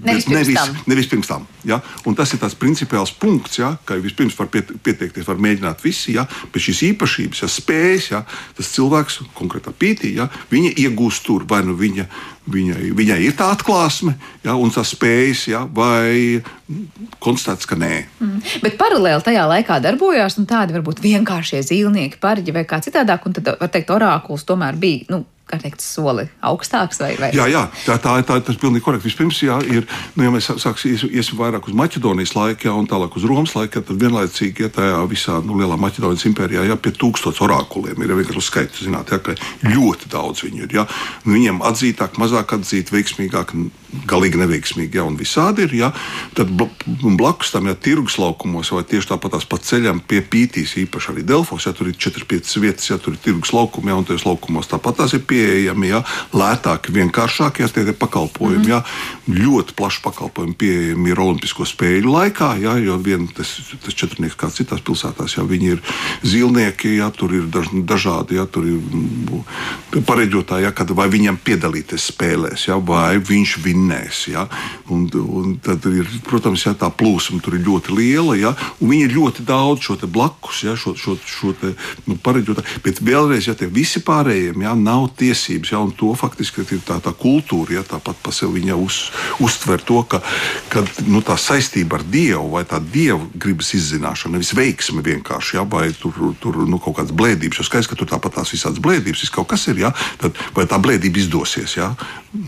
Nevis nevis, nevis pirms tam ja? Un tas ir tāds principiāls punkts, ja? ka vispirms var piet, pieteikties, var mēģināt visi, ja? bet šīs īpašības, ja spējas, ja? tas cilvēks konkrētā pītī, ja? viņa iegūst tur, vai nu viņa, viņai, viņai ir tā atklāsme, ja? un tas spējas, ja? vai konstatēts, ka nē. Mm. Bet paralēli tajā laikā darbojās nu, tādi varbūt vienkāršie zīlnieki, parģi vai kā citādāk, un tad, var teikt, orākuls tomēr bija. Nu, kā teikt, soli augstāks? Vai, vai? Jā, jā, tā, tā, tā tas pilnīgi korekti. Vispirms, jā, ir, nu, ja mēs sāksim iesim, iesim vairāk uz Maķedonijas laiku, jā, un tālāk uz Romas laiku, tad vienlaicīgi, ja tajā visā nu, lielā Maķedonijas impērijā, jā, pie tūkstotis orākuliem ir vienkārši skaits, zināt, jā, ka ļoti daudz viņu ir. Jā. Viņiem atzītāk, mazāk atzīt, veiksmīgāk, galīgi neveiksmīgi, jā, un visādi ir. Jā. Tad blakus tam, ja tirgus laukumos, vai tieši tāpat tās pa ceļam pie pītīs, īpaši arī Delfos, ja tur ir 4-5 vietas, ja tur ir tirgus laukumi, jā, un tajos laukumos tāpat tās ir pieejami, ja, lētāki, vienkāršākie tie pakalpojumi. Mm. Ja, ļoti plaši pakalpojumi pieejami ir Olimpisko spēļu laikā, ja, jo vien tas, tas četrnieks kā citās pilsētās, ja? Viņi ir zīlnieki, ja, tur ir daž, dažādi, ja, tur ir mm, pareģotāji, ja, kad vai viņam piedalīties spēlēs, ja, vai viņš vinnēs. Ja, un, un tad ir, protams, ja, tā plūsma tur ir ļoti liela, ja, un viņi ir ļoti daudz šo blakus, ja, šo, šo, šo te, nu, pareģotāju, bet vēlreiz, ja tie visi pārējiem, ja, nav tie tiesības, ja, un to faktiski ir tā, tā kultūra, ja tāpat pa sevi viņa uz, uztver to, ka, ka nu, tā saistība ar Dievu vai tā Dieva gribas izzināšana, nevis veiksme vienkārši, ja, vai tur, tur nu, kaut kādas blēdības, jo skaidrs, ka tur tāpat tās visādas blēdības, viss kaut kas ir, ja, tad vai tā blēdība izdosies, ja,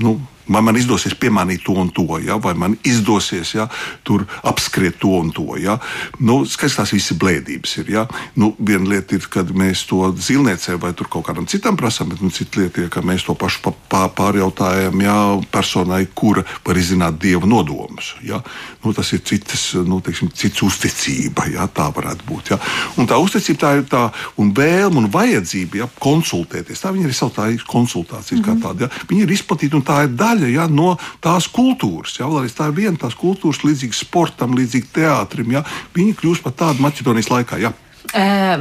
nu, Vai man izdosies piemānīt to un to, ja? vai man izdosies ja? tur apskriet to un to. Ja? Nu, Skaidrs, tās visas blēdības ir. Ja? Nu, viena lieta ir, kad mēs to zilniecē vai kaut kādam citam prasām, bet nu, cita lieta ir, ka mēs to pašu pa, pa, pārjautājam ja? personai, kura var izzināt dieva nodomus. Ja? Nu, tas ir citas, nu, teiksim, cits uzticība, ja? tā varētu būt. Ja? Un tā uzticība tā ir tā un vēlme un vajadzība ja? konsultēties. Tā ir arī savā konsultācijas mm -hmm. kā tāda. Ja? Viņa ir izplatīta un tā ir daļa daļa ja, no tās kultūras. Ja, tā ir viena tās kultūras, līdzīga sportam, līdzīga teātrim. Ja, viņi kļūst par tādu Maķedonijas laikā. Ja.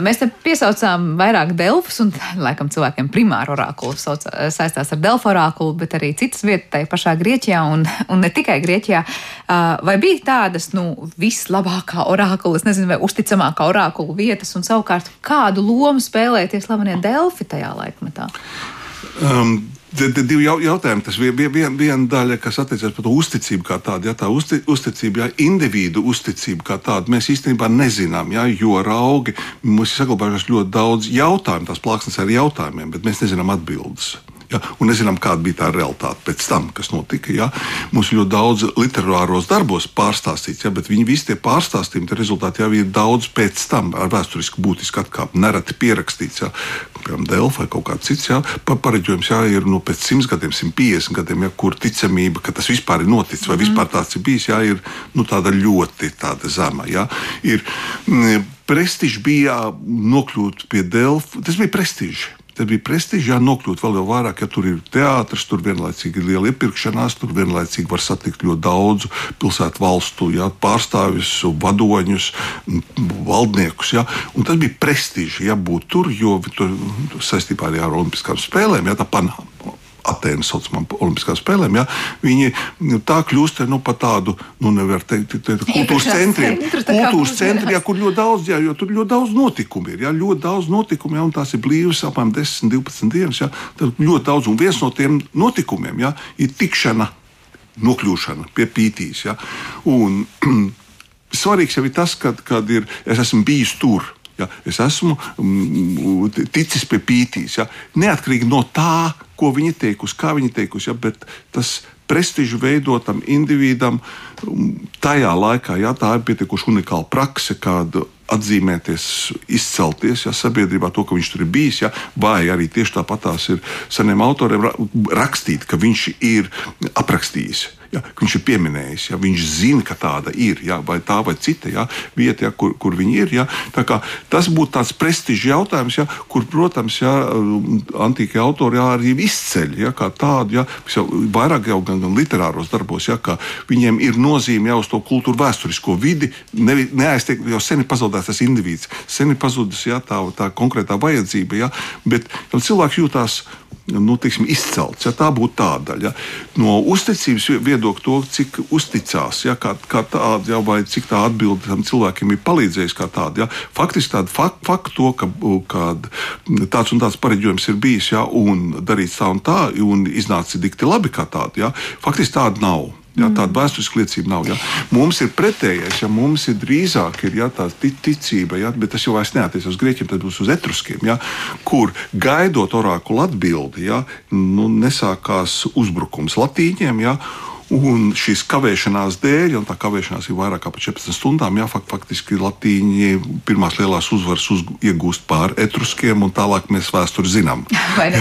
Mēs te piesaucām vairāk delfus, un laikam cilvēkiem primāri orakuli saistās ar delfu orakulu, bet arī citas vietas, tai pašā Grieķijā, un, un ne tikai Grieķijā. Vai bija tādas, nu, vislabākā orakula, nezinu, vai uzticamākā orakula vietas, un savukārt kādu lomu spēlēja tie slavenie delfi tajā laikmetā? Um, divi jautājumi. Tas vien, vien, viena daļa, kas attiecas par to uzticību kā tādu. Ja tā uzti, uzticība, ja individu uzticība kā tāda, mēs īstenībā nezinām, ja, jo raugi mums ir saglabājušies ļoti daudz jautājumu, tās plāksnes ar jautājumiem, bet mēs nezinām atbildes. Ja? Un nezinām, kāda bija tā realitāte pēc tam, kas notika. Ja? Mums ļoti daudz literāros darbos pārstāstīts, ja? bet viņi visi tie pārstāstījumi, tie rezultāti jau ir daudz pēc tam ar vēsturiski būtisku atkāpi. Nereti pierakstīts, ja? piemēram, Delfa vai kaut kāds cits ja? pareģojums, ja ir nu, pēc 100 gadiem, 150 gadiem, ja? kur ticamība, ka tas vispār ir noticis vai mm. vispār tāds ir bijis, ja? ir nu, tāda ļoti tāda zema. Ja? Ir, Prestižs bija nokļūt pie Delfa. Tas bija prestižs. Tad bija prestižs, jā, nokļūt vēl vairāk, ja tur ir teātris, tur vienlaicīgi ir liela iepirkšanās, tur vienlaicīgi var satikt ļoti daudzu pilsētu valstu jā, pārstāvjus, vadoņus, valdniekus. Un tas bija prestižs, ja būt tur, jo tur saistībā ar Olimpiskām spēlēm, jā, tā Panama. Atēnas saucamām Olimpiskām spēlēm, ja, viņi nu, tā kļūst nu, par tādu, nu, nevar teikt, kultūras centriem. Kultūras centri, ja, kur ļoti daudz, ja, jo tur ļoti daudz notikumu ir, ja, ļoti daudz notikumu, ja, un tās ir blīvas apmēram 10, 12 dienas, ja, tad ļoti daudz, un viens no tiem notikumiem, ja, ir tikšana, nokļūšana pie pītīs, ja, un svarīgs jau ir tas, kad, kad ir, es esmu bijis tur, Ja, es esmu mm, ticis pie pītīs. Ja, neatkarīgi no tā, ko viņi teikusi, kā viņi teikusi, ja, bet tas prestižu veidotam individam mm, tajā laikā, ja tā ir pietiekuši unikāla prakse, kāda atzīmēties, izcelties ja, sabiedrībā, to, ka viņš tur ir bijis, ja, vai arī tieši tāpat tās ir seniem autoriem rakstīt, ka viņš ir aprakstījis. Ja, viņš ir pieminējis, ja, viņš zina, ka tāda ir, ja, vai tā vai cita ja, vieta, ja, kur, kur viņi ir. Ja. Tas būtu tāds prestižs jautājums, ja, kur, protams, ja, antīkie autori ja, arī izceļ ja, tādu, ja, jau vairāk jau gan, gan literāros darbos, ja, ka viņiem ir nozīme jau uz to kultūru vēsturisko vidi, ne, neaiztiek, jau sen ir pazaudēts tas indivīds, sen ir pazudis ja, tā, tā konkrētā vajadzība, ja, bet cilvēks jūtās nu, teiksim, izcelts. Ja, tā būtu tā daļa. Ja. No uzticības viedokļa, to, cik uzticās, ja, kā, kā tāda, ja, vai cik tā atbilde tam cilvēkiem ir palīdzējusi, kā tāda. Ja. Faktiski tādu fak, faktu, to, ka, ka tāds un tāds pareģojums ir bijis, ja, un darīts tā un tā, un iznāca dikti labi kā tāda, ja. faktiski tāda nav. Ja, tāda vēsturiska liecība nav. Ja. Mums ir pretējais, ja mums ir drīzāk ir, ja, tā ticība, ja, bet tas jau vairs neatiecas uz grieķiem, tad būs uz etruskiem, ja, kur gaidot orakulu atbildi, ja, nu, nesākās uzbrukums latīņiem. Ja, Un šīs kavēšanās dēļ, un tā kavēšanās ir vairāk par 14 stundām, jā, faktiski Latīņi pirmās lielās uzvaras uz, iegūst pār etruskiem, un tālāk mēs vēsturi zinām.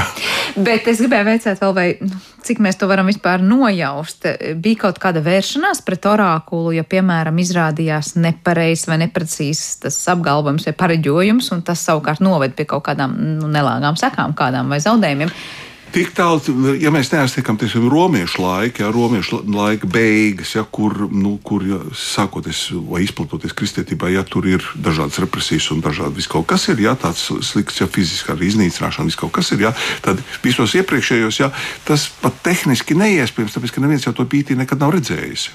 Bet es gribēju veicāt vēl, vai, nu, cik mēs to varam vispār nojaust. Bija kaut kāda vēršanās pret orākulu, ja, piemēram, izrādījās nepareizs vai neprecīzs tas apgalvojums vai pareģojums, un tas savukārt noved pie kaut kādām nu, nelāgām sekām, kādām vai zaudējumiem. Tik tālu, ja mēs neaiztiekam, tas ir romiešu laika, ja, romiešu laika beigas, ja, kur, nu, kur ja, sākoties vai izplatoties kristietībai, ja tur ir dažādas represijas un dažādi viss kaut kas ir, ja tāds slikts, ja fiziskā iznīcināšana, viss kaut kas ir, ja, tad visos iepriekšējos, ja, tas pat tehniski neiespējams, tāpēc, ka neviens jau to pītī nekad nav redzējis.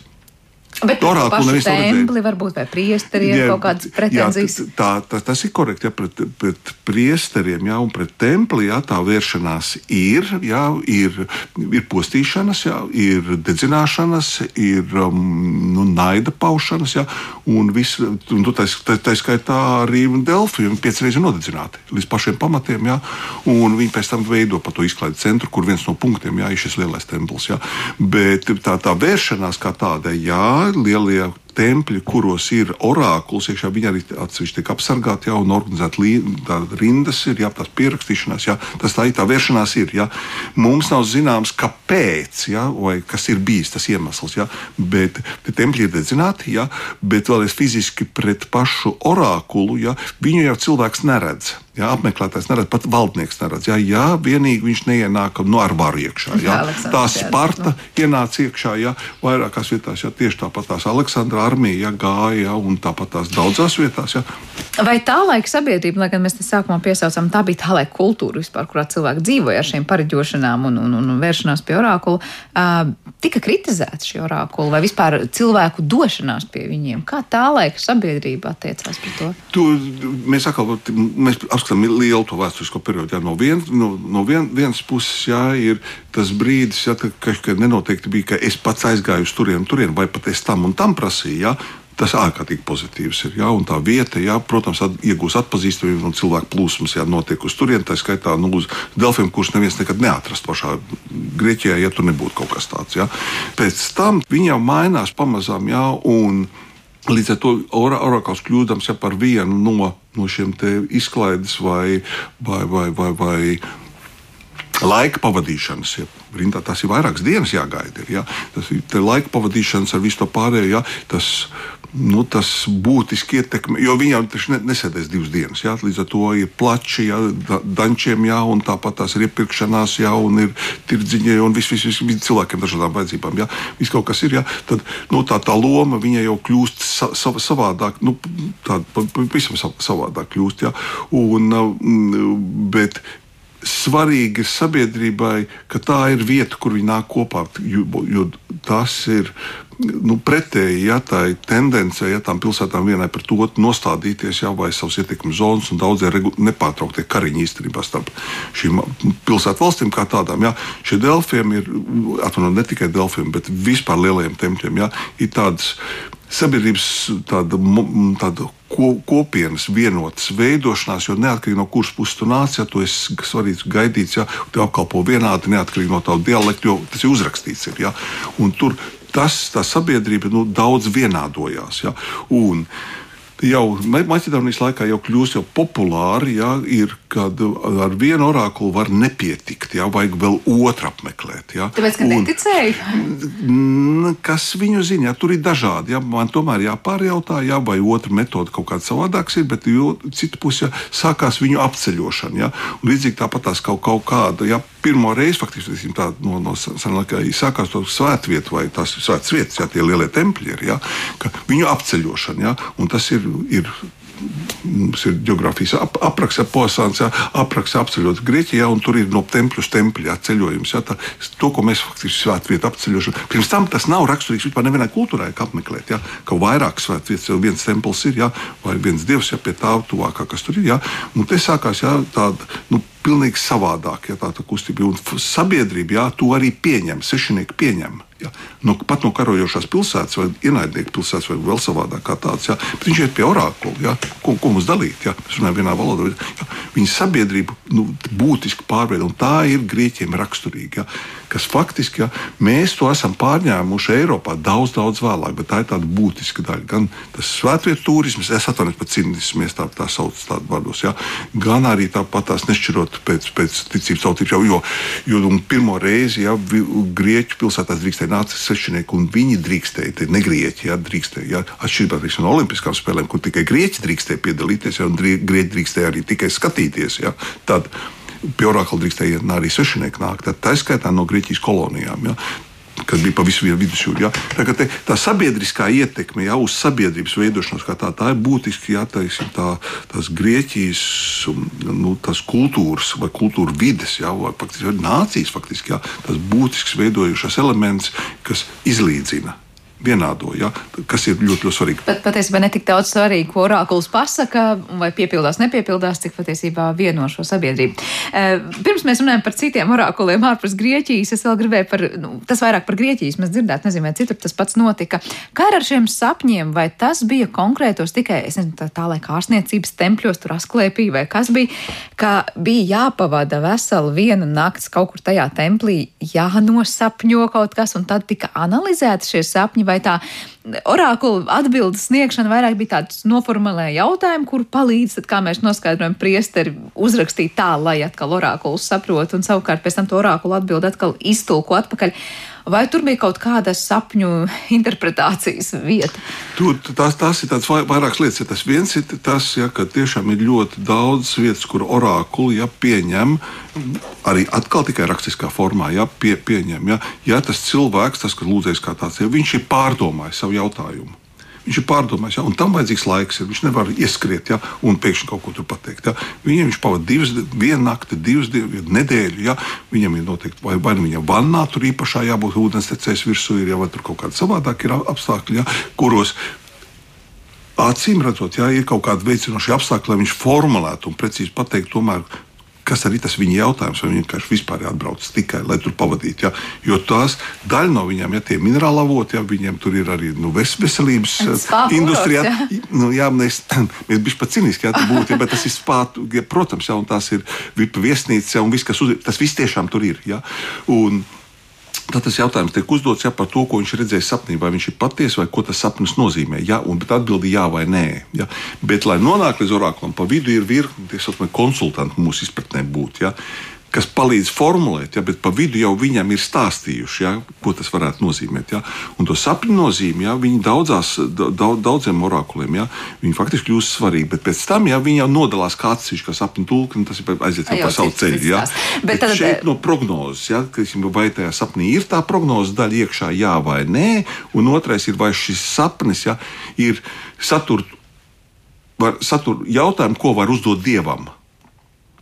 Bet Orākulu nevis templi varbūt vai priesteriem jā, kaut kādas pretenzijas. Jā, tā, tā, tas ir korekti, ja pret, pret priesteriem, jā, un pret templi, jā, tā vēršanās ir, jā, ir, ir postīšanas, jā, ir dedzināšanas, ir um, nu, naida paušanas, jā, un viss, un tā, tā, tā skaitā arī Delfi, viņi pieci reizes nodedzināti līdz pašiem pamatiem, jā, un viņi pēc tam veido pa to izklaidi centru, kur viens no punktiem, jā, ir šis lielais templis, jā, bet tā, tā vēršanās kā tāda, jā, lielie tempļi, kuros ir orākuls, iekšā viņi arī atsevišķi tiek apsargāti, jā, un organizēti rindas ir, jā, tās pierakstīšanās, jā, tas tā ir, tā vēršanās ir, jā. Mums nav zināms, kāpēc, jā, vai kas ir bijis tas iemesls, jā, bet tempļi ir dedzināti, jā, bet vēlreiz fiziski pret pašu orākulu, jā, viņu jau cilvēks neredz. Jā, apmeklētājs neredz, pat valdnieks neredz. Jā, jā vienīgi viņš neienāk no ar varu iekšā. Jā. Tā Sparta jā. ienāca iekšā, jā, vairākās vietās, jā, tieši tāpat tās Aleksandra armija jā, gāja, jā, un tāpat tās daudzās vietās. Jā. Vai tā laika sabiedrība, lai gan mēs te sākumā piesaucam, tā bija tā laika kultūra vispār, kurā cilvēki dzīvoja ar šīm pareģošanām un, un, un, vēršanās pie orākula, uh, tika kritizēta šī orākula vai vispār cilvēku došanās pie viņiem? Kā tā laika sabiedrība attiecās pret to? Tu, mēs atkal, mēs apskatām lielu to vēsturisko periodu. Jā, no vien, no, no vien, vienas puses jā, ir tas brīdis, jā, ka, ka nenoteikti bija, ka es pats aizgāju uz turieni, turien, vai pat es tam un tam prasīju. Jā, Tas ārkārtīgi pozitīvs ir. Jā, un tā vieta, jā, protams, at, iegūs atpazīstamību un cilvēku plūsmas, jā, notiek uz turieni. Tā skaitā nu, uz Delfiem, kurš neviens nekad neatrast pašā Grieķijā, ja tur nebūtu kaut kas tāds. Jā. Pēc tam viņi jau mainās pamazām, jā, un Līdz ar to orakls kļūdams ja, par vienu no, no šiem izklaides vai, vai, vai, vai, vai laika pavadīšanas. Ja. Rindā, tas ir vairākas dienas jāgaida. Ir, ja. Tas ir laika pavadīšanas ar visu to pārējo. Ja. Tas nu, tas būtiski ietekmē, jo viņi jau ne, nesēdēs divas dienas. Jā, līdz ar to ir plači, jā, da, dančiem, jā, un tāpat tās ir iepirkšanās, jā, un ir tirdziņi, un viss, viss, viss, cilvēkiem dažādām vajadzībām. Jā, viss kaut kas ir, jā, tad nu, tā, tā loma viņa jau kļūst sa, sa, savādāk, nu, tāda pavisam savādāk kļūst. Jā, un, bet, svarīgi ir sabiedrībai, ka tā ir vieta, kur viņi nāk kopā. Jo, jo tas ir nu, pretēji ja, tai tendencei, ja tām pilsētām vienai pret otru nostādīties, ja, vai savas ietekmes zonas un daudzie nepārtrauktie kariņi īstenībā starp šīm pilsētu valstīm kā tādām. Ja. Šie delfiem ir, atvainojiet, ne tikai delfiem, bet vispār lielajiem tempļiem, ja, ir tādas sabiedrības tāda, tāda kopienas vienotas veidošanās, jo neatkarīgi no kuras puses tu nāc, ja tu esi svarīgs, gaidīts, ja tu apkalpo vienādi, neatkarīgi no tava dialekta, jo tas ir uzrakstīts. Ir, ja? Un tur tas, tā sabiedrība nu, daudz vienādojās. Ja? Un, jau Maķedonijas laikā jau kļūst jau populāri, ja, ir, kad ar vienu orakulu var nepietikt, ja, vajag vēl otru apmeklēt. Ja. Tāpēc, ka neticēju? Kas viņu ziņā? Tur ir dažādi. Ja. Man tomēr jāpārjautā, ja, vai otra metode kaut kāda savādāks ir, bet citu pusi ja, sākās viņu apceļošana. Ja. Līdzīgi tāpat tās kaut, kaut kāda. Ja, pirmo reizi faktiski tā, no, no senākā sākās to svētvieta vai tās svētas vietas, ja tie lielie tempļi ir, ja, viņu apceļošana. Ja, un tas ir ir mums ir geogrāfijas ap, apraksts, posms, apraksts apceļot Grieķijā, un tur ir no tempļa uz tempļa ceļojums. Jā, tā, to, ko mēs faktiski svētvietā apceļošana. Pirms tam tas nav raksturīgs vispār nevienai kultūrai, kā apmeklēt. Jā, ka vairāk svētvietas, jau viens templis ir, jā, vai viens dievs, ja pie tā tuvākā, kas tur ir. Jā, un te sākās jā, tāda. Nu, Pilnīgi savādāk, ja tā ir kustība. Un sabiedrība jā, to arī pieņem, sešnieki pieņem. Ja? No, pat no karojošās pilsētas, vai ienaidnieku pilsētas, vai vēl savādāk kā tāds. Ja? Bet viņš iet pie orakula, ja? ko, ko mums dalīt. Ja? Mēs runājam vienā valodā. Ja? Viņa sabiedrība nu, būtiski pārveido, un tā ir grieķiem raksturīga. Ja? Kas faktiski ja, mēs to esam pārņēmuši Eiropā daudz, daudz vēlāk, bet tā ir tāda būtiska daļa. Gan tas svētvietu turisms, es atvainojos par cīnismu, tā, tā sauc tādu vārdos, ja? gan arī tāpat tās nešķirot pēc, pēc ticības tautības. Jo, jo, jo pirmo reizi ja, Grieķu pilsētās drīkstēja nāca svešinieki, un viņi drīkstēja, tie negrieķi, ja, drīkstēja. Ja, atšķirībā no Olimpiskām spēlēm, kur tikai grieķi drīkstēja piedalīties, ja, un grieķi drīkstēja arī tikai skatīties. Ja, tad, Pie orakla drīkstēja arī svešinieki nākt. Tā skaitā no Grieķijas kolonijām. Ja kas bija pa visu vidusjūru. Ja? Tā, te, tā sabiedriskā ietekme ja, uz sabiedrības veidošanos, tā, tā ir būtiski teiksim, tā, tās Grieķijas nu, tās kultūras vai kultūra vides, ja, vai faktiski, nācijas faktiski, ja, tas būtisks veidojušās elements, kas izlīdzina vienādo, ja, kas ir ļoti, ļoti svarīgi. Bet patiesībā ne tik daudz svarīgi, ko orākuls pasaka, vai piepildās, nepiepildās, cik patiesībā vieno šo sabiedrību. Eh, pirms mēs runājam par citiem orākuliem ārpus Grieķijas, es vēl gribēju par, nu, tas vairāk par Grieķijas mēs dzirdētu, nezinu, vai citur tas pats notika. Kā ar šiem sapņiem, vai tas bija konkrētos tikai, es nezinu, tā, tā lai ārstniecības tempļos tur asklēpī, vai kas bija, ka bija jāpavada vesela viena nakts kaut kur tajā templī, jānosapņo kaut kas, un tad tika analizēti šie sapņi vai tā orākula atbildes sniegšana vairāk bija tāds noformulēja jautājumu, kuru palīdz, tad, kā mēs noskaidrojam, priesteri uzrakstīt tā, lai atkal orākuls saprot, un savukārt pēc tam to orākulu atbildi atkal iztulko atpakaļ. Vai tur bija kaut kāda sapņu interpretācijas vieta? Tur, tās, tās ir vairākas lietas. Ja tas viens ir tas, ja, ka tiešām ir ļoti daudz vietas, kur orākuli ja, pieņem arī atkal tikai rakstiskā formā, ja, pie, pieņem. Ja, ja tas cilvēks, tas, kas lūdzējis kā tāds, ja viņš ir pārdomājis savu jautājumu. Viņš ir pārdomājis, ja, un tam vajadzīgs laiks. Ja. Viņš nevar ieskriet ja, un pēkšņi kaut ko tur pateikt. Ja. Viņam viņš pavadīja divas, vienu nakti, divas nedēļas. Ja. Viņam ir noteikti, vai, vai nu viņam vannā tur īpašā jābūt ūdens tecējs virsū, ir, ja, vai tur kaut kāda savādāka ir apstākļi, ja, kuros acīm redzot, ja ir kaut kādi veicinoši apstākļi, lai viņš formulētu un precīzi pateiktu, tomēr, kas arī tas viņa jautājums, vai viņi vienkārši vispār atbrauc tikai, lai tur pavadītu. Ja? Jo tās daļa no viņiem, ja tie minerāli avoti, ja viņiem tur ir arī nu, veselības industrijā, ja? nu, jā, mēs, mēs bijām pat cīniski, ja tā būtu, ja, bet tas ir spātu, ja, protams, ja, un tās ir viesnīcas, ja, un viss, kas uz, tas viss tiešām tur ir. Ja? Un, Tad tas jautājums tiek uzdots ja, par to, ko viņš redzēja sapnī, vai viņš ir patiesa vai ko tas sapnis nozīmē. Ja, un atbildi jā vai nē. Ja. Bet, lai nonāktu līdz orakulam, pa vidu ir virkni konsultanti mūsu izpratnē būt. Ja kas palīdz formulēt, ja, bet pa vidu jau viņam ir stāstījuši, ja, ko tas varētu nozīmēt. Ja. Un to sapņu nozīmi ja, viņi daudzās, daudz, daudziem orakuliem ja, faktiski kļūst svarīgi. Bet pēc tam ja, viņi jau nodalās kā atsevišķi, kā sapņu tulki, tas ir aiziet jau pa savu ceļu. Ja. Bet, bet tad, šeit no prognozes, ja, vai tajā sapnī ir tā prognozes daļa iekšā, jā vai nē, un otrais ir, vai šis sapnis ja, ir satur, var, satur jautājumu, ko var uzdot dievam.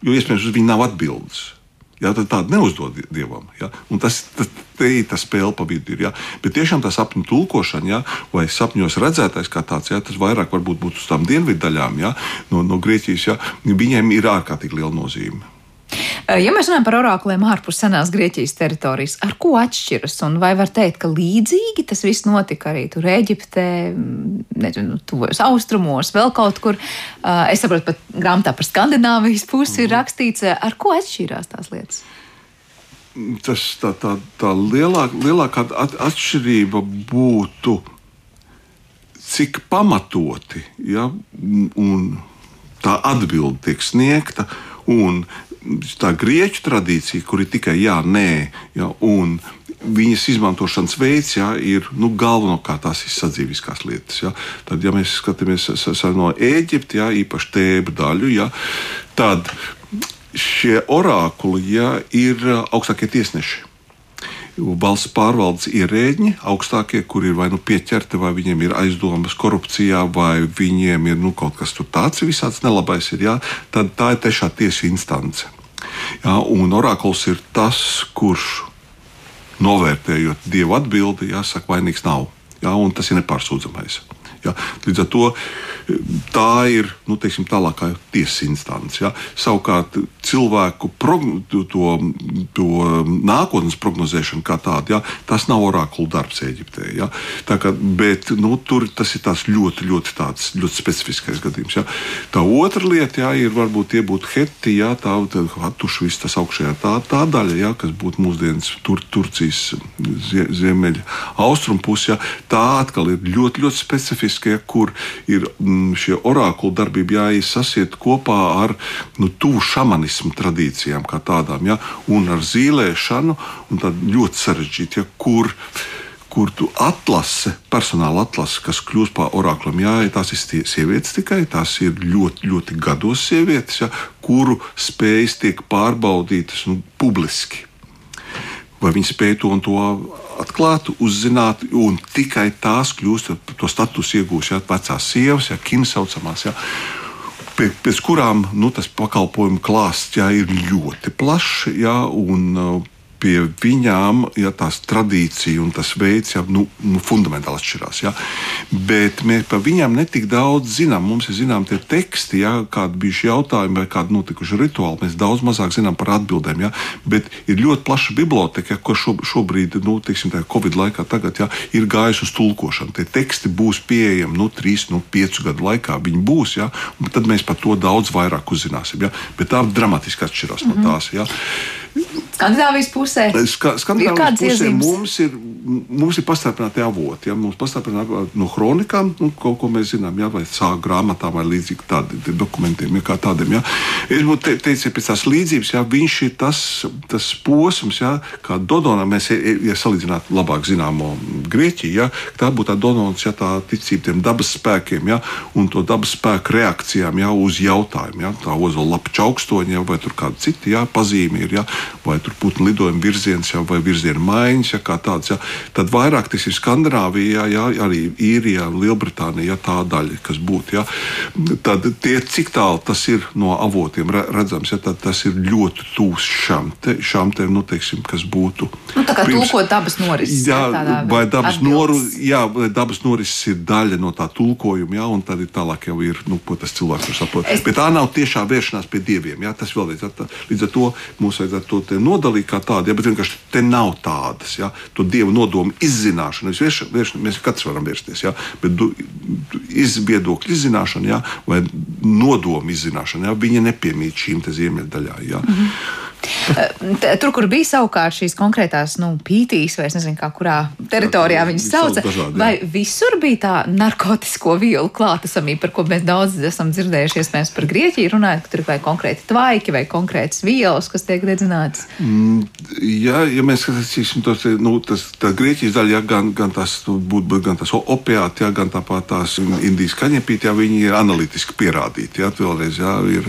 Jo iespējams, uz viņu nav atbildes. Jā, tad tādu neuzdod dievam. Jā. Un tas, ir tas spēle pa vidu. Ir, jā. Bet tiešām tā sapņu tulkošana, jā, vai sapņos redzētais kā tāds, jā, tas vairāk varbūt būtu uz tām dienvidu daļām jā, no, no Grieķijas. Jā. Viņiem ir ārkārtīgi liela nozīme. Eh, ja mēs runājam par orakliem ārpus senās Grieķijas teritorijas, ar ko atšķiras? Un vai var teikt, ka līdzīgi tas viss notika arī tur Eģiptē, nezinu, tuvojos austrumos, vēl kaut kur? Eh, es saprotu, pat grāmatā par Skandināvijas pusi ir mhm. rakstīts, eh, ar ko atšķīrās tās lietas? Tas tā, tā, tā lielāk, lielākā atšķirība būtu, cik pamatoti ja, un tā atbilde tiek sniegta. Un tā grieķu tradīcija, kur ir tikai jā, nē, jā, un viņas izmantošanas veids jā, ir nu, galvenokārt tās ir sadzīviskās lietas. Jā. Tad, ja mēs skatāmies no Eģiptes, īpaši tēbu daļu, jā, tad šie orākuli jā, ir augstākie tiesneši. valsts pārvaldes ierēģi, augstākie, kuri ir vai nu pieķerti, vai viņiem ir aizdomas korupcijā, vai viņiem ir nu, kaut kas tāds visāds nelabais, ir, jā, tad tā ir tiešā tiesa instance. Jā, un orakls ir tas, kurš novērtējot dievu atbildi, jāsaka, vainīgs nav. Un tas ir nepārsūdzamais. Ja? Līdz ar to tā ir nu, teiksim, tālākā tiesas instance. Ja? Savukārt cilvēku progno, to, to nākotnes prognozēšana kā tāda, ja? tas nav orakulu darbs Eģiptē. Ja? Kā, bet nu, tur tas ir ļoti, ļoti, tāds, ļoti specifiskais gadījums. Ja? Tā otra lieta ja, ir varbūt tie būtu heti, ja, tā tuši viss tas augšējā tā, tā daļa, ja, kas būtu mūsdienas tur, Turcijas zie, ziemeļa austrumu pusē. Ja, tā atkal ir ļoti, ļoti specifiska būtiskie, kur ir mm, šie orakulu darbība jāizsasiet kopā ar nu, tuvu šamanismu tradīcijām, kā tādām, ja, un ar zīlēšanu, un tad ļoti sarežģīti, ja, kur kur tu atlase, personāla atlase, kas kļūst par oraklam, jā, tās ir sievietes tikai, tās ir ļoti, ļoti gados sievietes, ja, kuru spējas tiek pārbaudītas nu, publiski. Vai viņi spēj to un to atklāt, uzzināt, un tikai tās kļūst par to statusu iegūst, ja vecās sievas, ja kina saucamās. Ja, pēc kurām nu, tas pakalpojumu klāsts ja, ir ļoti plašs. Ja, un, pie viņām ja, tās tradīcija un tas veids jau nu, nu, fundamentāli atšķirās. Ja. Bet mēs par viņām netik daudz zinām. Mums ir zināms tie teksti, ja, kādi bija šie jautājumi vai kādi notikuši rituāli. Mēs daudz mazāk zinām par atbildēm. Ja. Bet ir ļoti plaša biblioteka, ja, ko šobrīd, nu, teiksim, Covid laikā, tagad, ja, ir gājusi uz tulkošanu. Tie teksti būs pieejami nu, 3, nu, 5 gadu laikā. Viņi būs, ja, un tad mēs par to daudz vairāk uzzināsim. Ja. Bet tā dramatiski atšķirās mm -hmm. no tās. Ja. Skandināvijas pusē. Ska, Skandināvijas pusē iezīmes? mums ir, mums ir pastiprināti avoti. Ja? Mums pastiprināti no kronikām, nu, kaut ko mēs zinām, ja? vai sākuma grāmatām, vai līdzīgi tādiem dokumentiem, ja? kā tādiem. Ja? Es te, teicu, pēc tās līdzības, ja? viņš ir tas, tas posms, ja? kā Dodonā mēs, ja salīdzinātu labāk zināmo Grieķiju, ja? tā būtu tā Dodons, ja tā ticība tiem dabas spēkiem, ja? un to dabas spēku reakcijām ja? uz jautājumu, ja? tā ozola lapa čaukstoņa, ja? vai tur kādi citi ja? pazīmi ir. Ja? Vai tur putnu lidojuma virziens, jau, vai virziena maiņas, ja, kā tāds. Ja, tad vairāk tas ir Skandināvijā, ja, arī Īrijā, Lielbritānijā, ja, tā daļa, kas būtu. Ja. Tad tie, cik tālu tas ir no avotiem redzams, ja, tas ir ļoti tūs šām, te, šām te, nu, teiksim, kas būtu. Nu, tā kā pirms, tulkot dabas norises. Jā, vai dabas, noru, jā, dabas norises ir daļa no tā tulkojuma, ja, un tad ir tālāk jau ir, nu, ko tas cilvēks var saprast. Es... Bet tā nav tiešā vēršanās pie dieviem. Ja, tas vēl ir. Līdz ar to mums vajadzētu to nodalīt kā tādu, ja, bet vienkārši te nav tādas. Ja, to dievu nodomu izzināšana. Vērš, vērš, mēs katrs varam vērsties, ja, bet du, izviedokļu izzināšana ja, vai nodomu izzināšana, ja, viņa nepiemīt šīm ziemeļdaļām. Ja. Mm -hmm. Tur, kur bija savukārt šīs konkrētās nu, pītīs, vai es nezinu, kā, kurā teritorijā viņas sauca, dažādi, vai visur bija tā narkotisko vielu klātesamība, par ko mēs daudz esam dzirdējuši, iespējams, par Grieķiju runājot, ka tur ir vai konkrēti tvaiki vai konkrētas vielas, kas tiek dedzinātas? Mm, jā, ja mēs skatīsim tos, nu, tas, tā Grieķijas daļa, ja, gan, gan tas nu, būtu, gan tas opiāti, ja, gan tāpat tās Indijas kaņepīti, ja viņi ir analītiski pierādīti, ja, vēlreiz, ja, ir,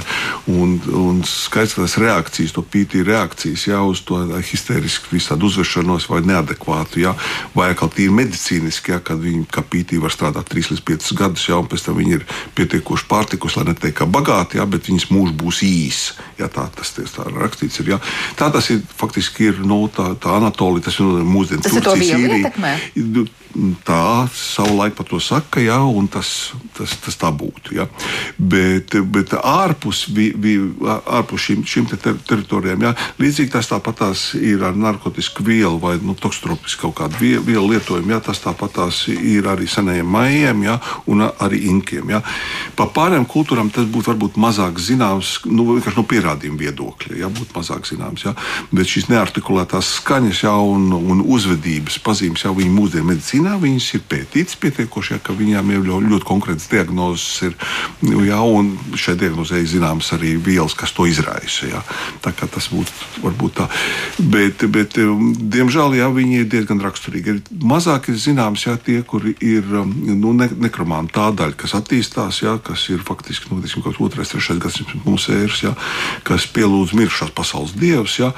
un, un skaidrs, ka tas reakcijas to pītī reakcijas jā, uz to histērisku visādi uzvešanos vai neadekvātu, jā, vai atkal tīri medicīniski, jā, kad viņi kā pītī var strādāt 3 līdz 5 gadus, jā, un pēc tam viņi ir pietiekoši pārtikuši, lai neteikt, ka bagāti, jā, bet viņas mūžs būs īs. Jā, tā tas tā rakstīts ir. Jā. Tā tas ir faktiski ir nu, tā, tā Anatolija, tas ir mūsdienu Turcijas īrija tā savulaik par to saka, jā, un tas, tas, tas tā būtu. Jā. Bet, bet ārpus, vi, vi, ārpus šīm, šīm te ter teritorijām, jā, līdzīgi tas tāpat ir ar narkotiku vielu vai nu, tokstropisku kaut kādu vielu, vielu lietojumu. Jā, tas tāpat ir arī senajiem maijiem jā, un arī inkiem. Jā. Par pārējām kultūrām tas būtu varbūt mazāk zināms, nu, vienkārši no pierādījuma viedokļa, jā, būtu mazāk zināms. Jā. Bet šīs neartikulētās skaņas jā, un, un uzvedības pazīmes jau viņa mūsdienu medicīnā medicīnā viņas ir pētītas pietiekoši, ja, ka viņām ir ļoti, ļoti konkrēts diagnozes. Ir, ja, un šai diagnozē ir zināmas arī vielas, kas to izraisa. Ja. Tā kā tas būtu varbūt tā. Bet, bet diemžēl ja, viņi ir diezgan raksturīgi. Mazāk ir zināms ja, tie, kuri ir nu, ne, nekromāni tā daļa, kas attīstās, ja, kas ir faktiski nu, kaut kāds otrais, trešais gadsimts mūsu ēras, ja, kas pielūdz mirušās pasaules dievus. Ja,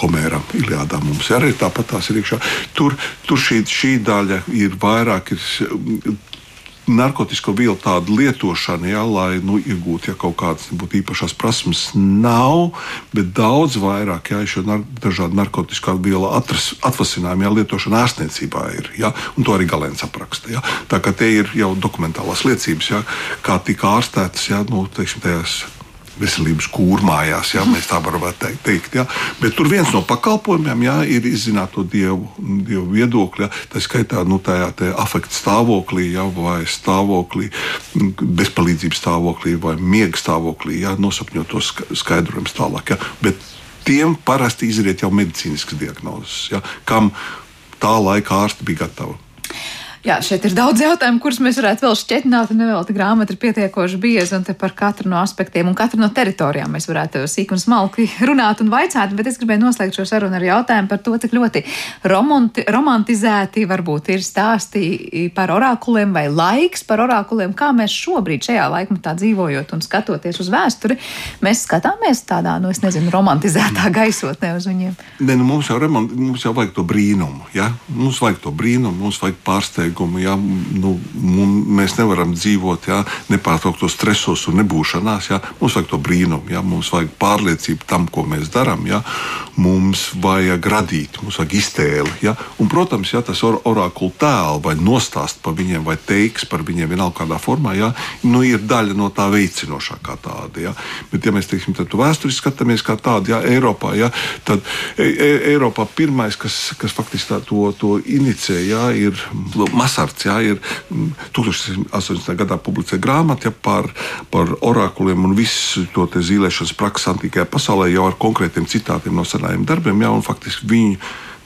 Homēram, Iliādā mums arī tāpat tās ir iekšā. Tur, tur šī, šī daļa ir vairāk ir narkotiku vielu tādu lietošanu, ja, lai nu, iegūtu ja, kaut kādas nebūtu īpašas prasmes, nav, bet daudz vairāk ja, šo nar dažādu narkotiku vielu atvasinājumu ja, lietošana ārstniecībā ir. Ja, un to arī Galēns apraksta. Ja. Tā kā te ir jau dokumentālās liecības, ja, kā tika ārstētas ja, nu, teiksim, tajās veselības kūrmājās, ja mēs tā varam teikt. Ja. Bet tur viens no pakalpojumiem ja, ir izzināt to dievu, dievu viedokli. Ja. Tā skaitā nu, tajā afekta stāvoklī, ja, vai stāvoklī, bezpalīdzības stāvoklī, vai miega stāvoklī, ja, nosapņot to skaidrojumus tālāk. Ja. Bet tiem parasti izriet jau medicīniskas diagnozes, ja, kam tā laika ārsti bija gatavi. Jā, šeit ir daudz jautājumu, kurus mēs varētu vēl šķietināt, un vēl tā grāmata ir pietiekoši bieza, un par katru no aspektiem un katru no teritorijām mēs varētu sīk un smalki runāt un vaicāt, bet es gribēju noslēgt šo sarunu ar jautājumu par to, cik ļoti romanti, romantizēti varbūt ir stāstī par orakuliem vai laiks par orakuliem, kā mēs šobrīd šajā laikmetā dzīvojot un skatoties uz vēsturi, mēs skatāmies tādā, nu, es nezinu, romantizētā gaisotnē uz viņiem. Ne, nu, mums, jau remont, mums jau vajag to brīnumu, ja? mums vajag to brīnumu, mums vajag pārsteigumu pārsteigumu. Ja? Nu, mēs nevaram dzīvot ja? nepārtrauktos stresos un nebūšanās. Ja? Mums vajag to brīnumu, ja? mums vajag pārliecību tam, ko mēs darām. Ja? Mums vajag radīt, mums vajag iztēli. Ja? Un, protams, ja tas or orakulu tēlu vai nostāst par viņiem, vai teiks par viņiem vienalga kādā formā, ja? nu, ir daļa no tā veicinošākā tāda. Ja? Bet, ja mēs teiksim, tādu vēsturi skatāmies kā tādu ja? Eiropā, ja? tad e e Eiropā pirmais, kas, kas faktiski tā, to, to inicē, ja? ir Masarts jā, ir 1880. Mm, gadā publicēja grāmatu ja, par, par orakuliem un visu to zīlēšanas praksi antīkajā pasaulē jau ar konkrētiem citātiem no senajiem darbiem. Jā, faktiski viņi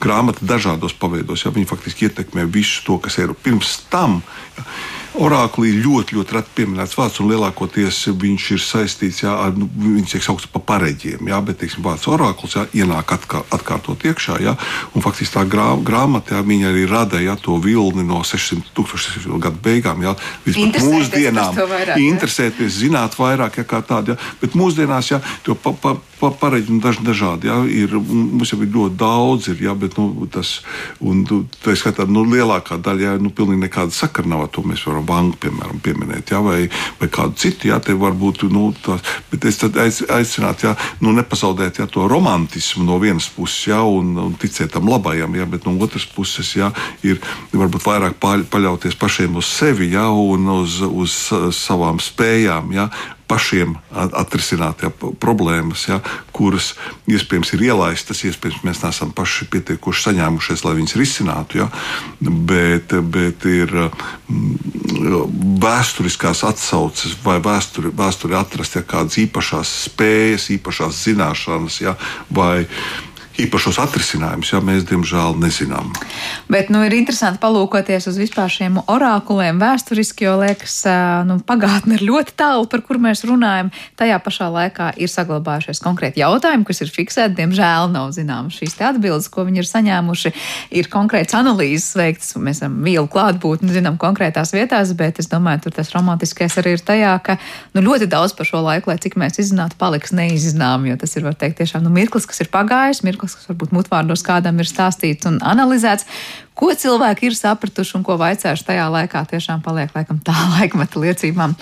grāmata dažādos paveidos, ja viņi faktiski ietekmē visu to, kas ir pirms tam. Ja. Oraklī ļoti, ļoti reti pieminēts vārds, un lielākoties viņš ir saistīts jā, ar, nu, viņš tiek saukts par pareģiem, jā, bet, teiksim, vārds orakls jā, ienāk atkār, atkārtot iekšā, jā, un faktiski tā grā, grāmata, jā, viņa arī rada, jā, to vilni no 600 tūkstošu gadu beigām, jā, pat mūsdienām. Vairāk, interesēties, zināt vairāk, jā, kā tāda, jā, bet mūsdienās, jā, to pa, pa, pa, pareģi daž, dažādi, jā, ir, mums jau ir ļoti daudz, ir, jā, bet, nu, tas, un, tā skatā, nu, lielākā daļa, jā, nu, pilnīgi nekāda sakara nav ar to mēs varam banku, piemēram, pieminēt, ja, vai, vai kādu citu. Ja, varbūt, nu, tās, bet es aiz, aicinātu, ja, nu, nepazaudēt ja, to romantismu no vienas puses, ja, un, un ticēt tam labajam, ja, bet no otras puses ja, ir varbūt vairāk paļauties pašiem uz sevi ja, un uz, uz savām spējām. Ja, pašiem atrisināt ja, problēmas, ja, kuras iespējams ir ielaistas, iespējams mēs neesam paši pietiekuši saņēmušies, lai viņas risinātu. Ja, bet, bet ir mm, vēsturiskās atsauces vai vēsturi, vēsturi atrast ja, kādas īpašas spējas, īpašas zināšanas ja, vai īpašos atrisinājumus, ja mēs diemžēl nezinām. Bet nu, ir interesanti palūkoties uz vispār šiem orakuliem vēsturiski, jo liekas, nu, pagātne ir ļoti tālu, par kur mēs runājam. Tajā pašā laikā ir saglabājušies konkrēti jautājumi, kas ir fiksēti. Diemžēl nav zināmas šīs atbildes, ko viņi ir saņēmuši. Ir konkrēts analīzes veikts, mēs esam vielu klātbūtni, zinām konkrētās vietās, bet es domāju, tur tas romantiskais arī ir tajā, ka nu, ļoti daudz par šo laiku, lai cik mēs izzinātu, paliks neizzināmi, jo tas ir, var teikt, tiešām nu, mirklis, kas ir pagājis, mirklis, mirklis, kas varbūt mutvārdos kādam ir stāstīts un analizēts, Ko cilvēki ir sapratuši un ko vaicājuši tajā laikā, tiešām paliek laikam tā laikmeta liecībām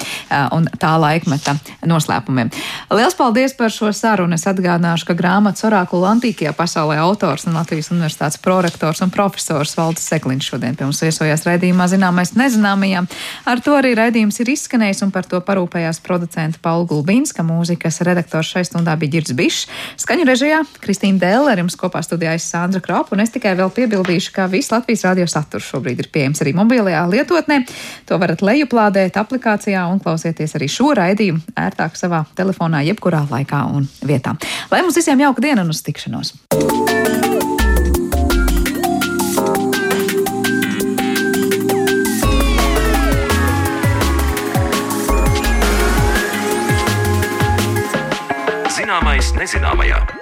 un tā laikmeta noslēpumiem. Lielas paldies par šo sarunu. Es atgādināšu, ka grāmatas orakula antīkajā pasaulē autors un Latvijas universitātes prorektors un profesors Valds Sekliņš šodien pie mums viesojās raidījumā Zināmais nezināmajā. Ar to arī raidījums ir izskanējis un par to parūpējās producenta Paula Gulbinska, mūzikas redaktors šai stundā bija Girds Bišs, skaņu režijā Kristīna Dēlē, ar jums kopā studijājas Sandra Kropa, un es tikai vēl piebildīšu, ka viss Latvijas radio saturs šobrīd ir pieejams arī mobilajā lietotnē. To varat lejuplādēt aplikācijā un klausieties arī šo raidījumu ērtāk savā telefonā, jebkurā laikā un vietā. Lai mums visiem jauka diena un uz tikšanos! Zināmais nezināmajā.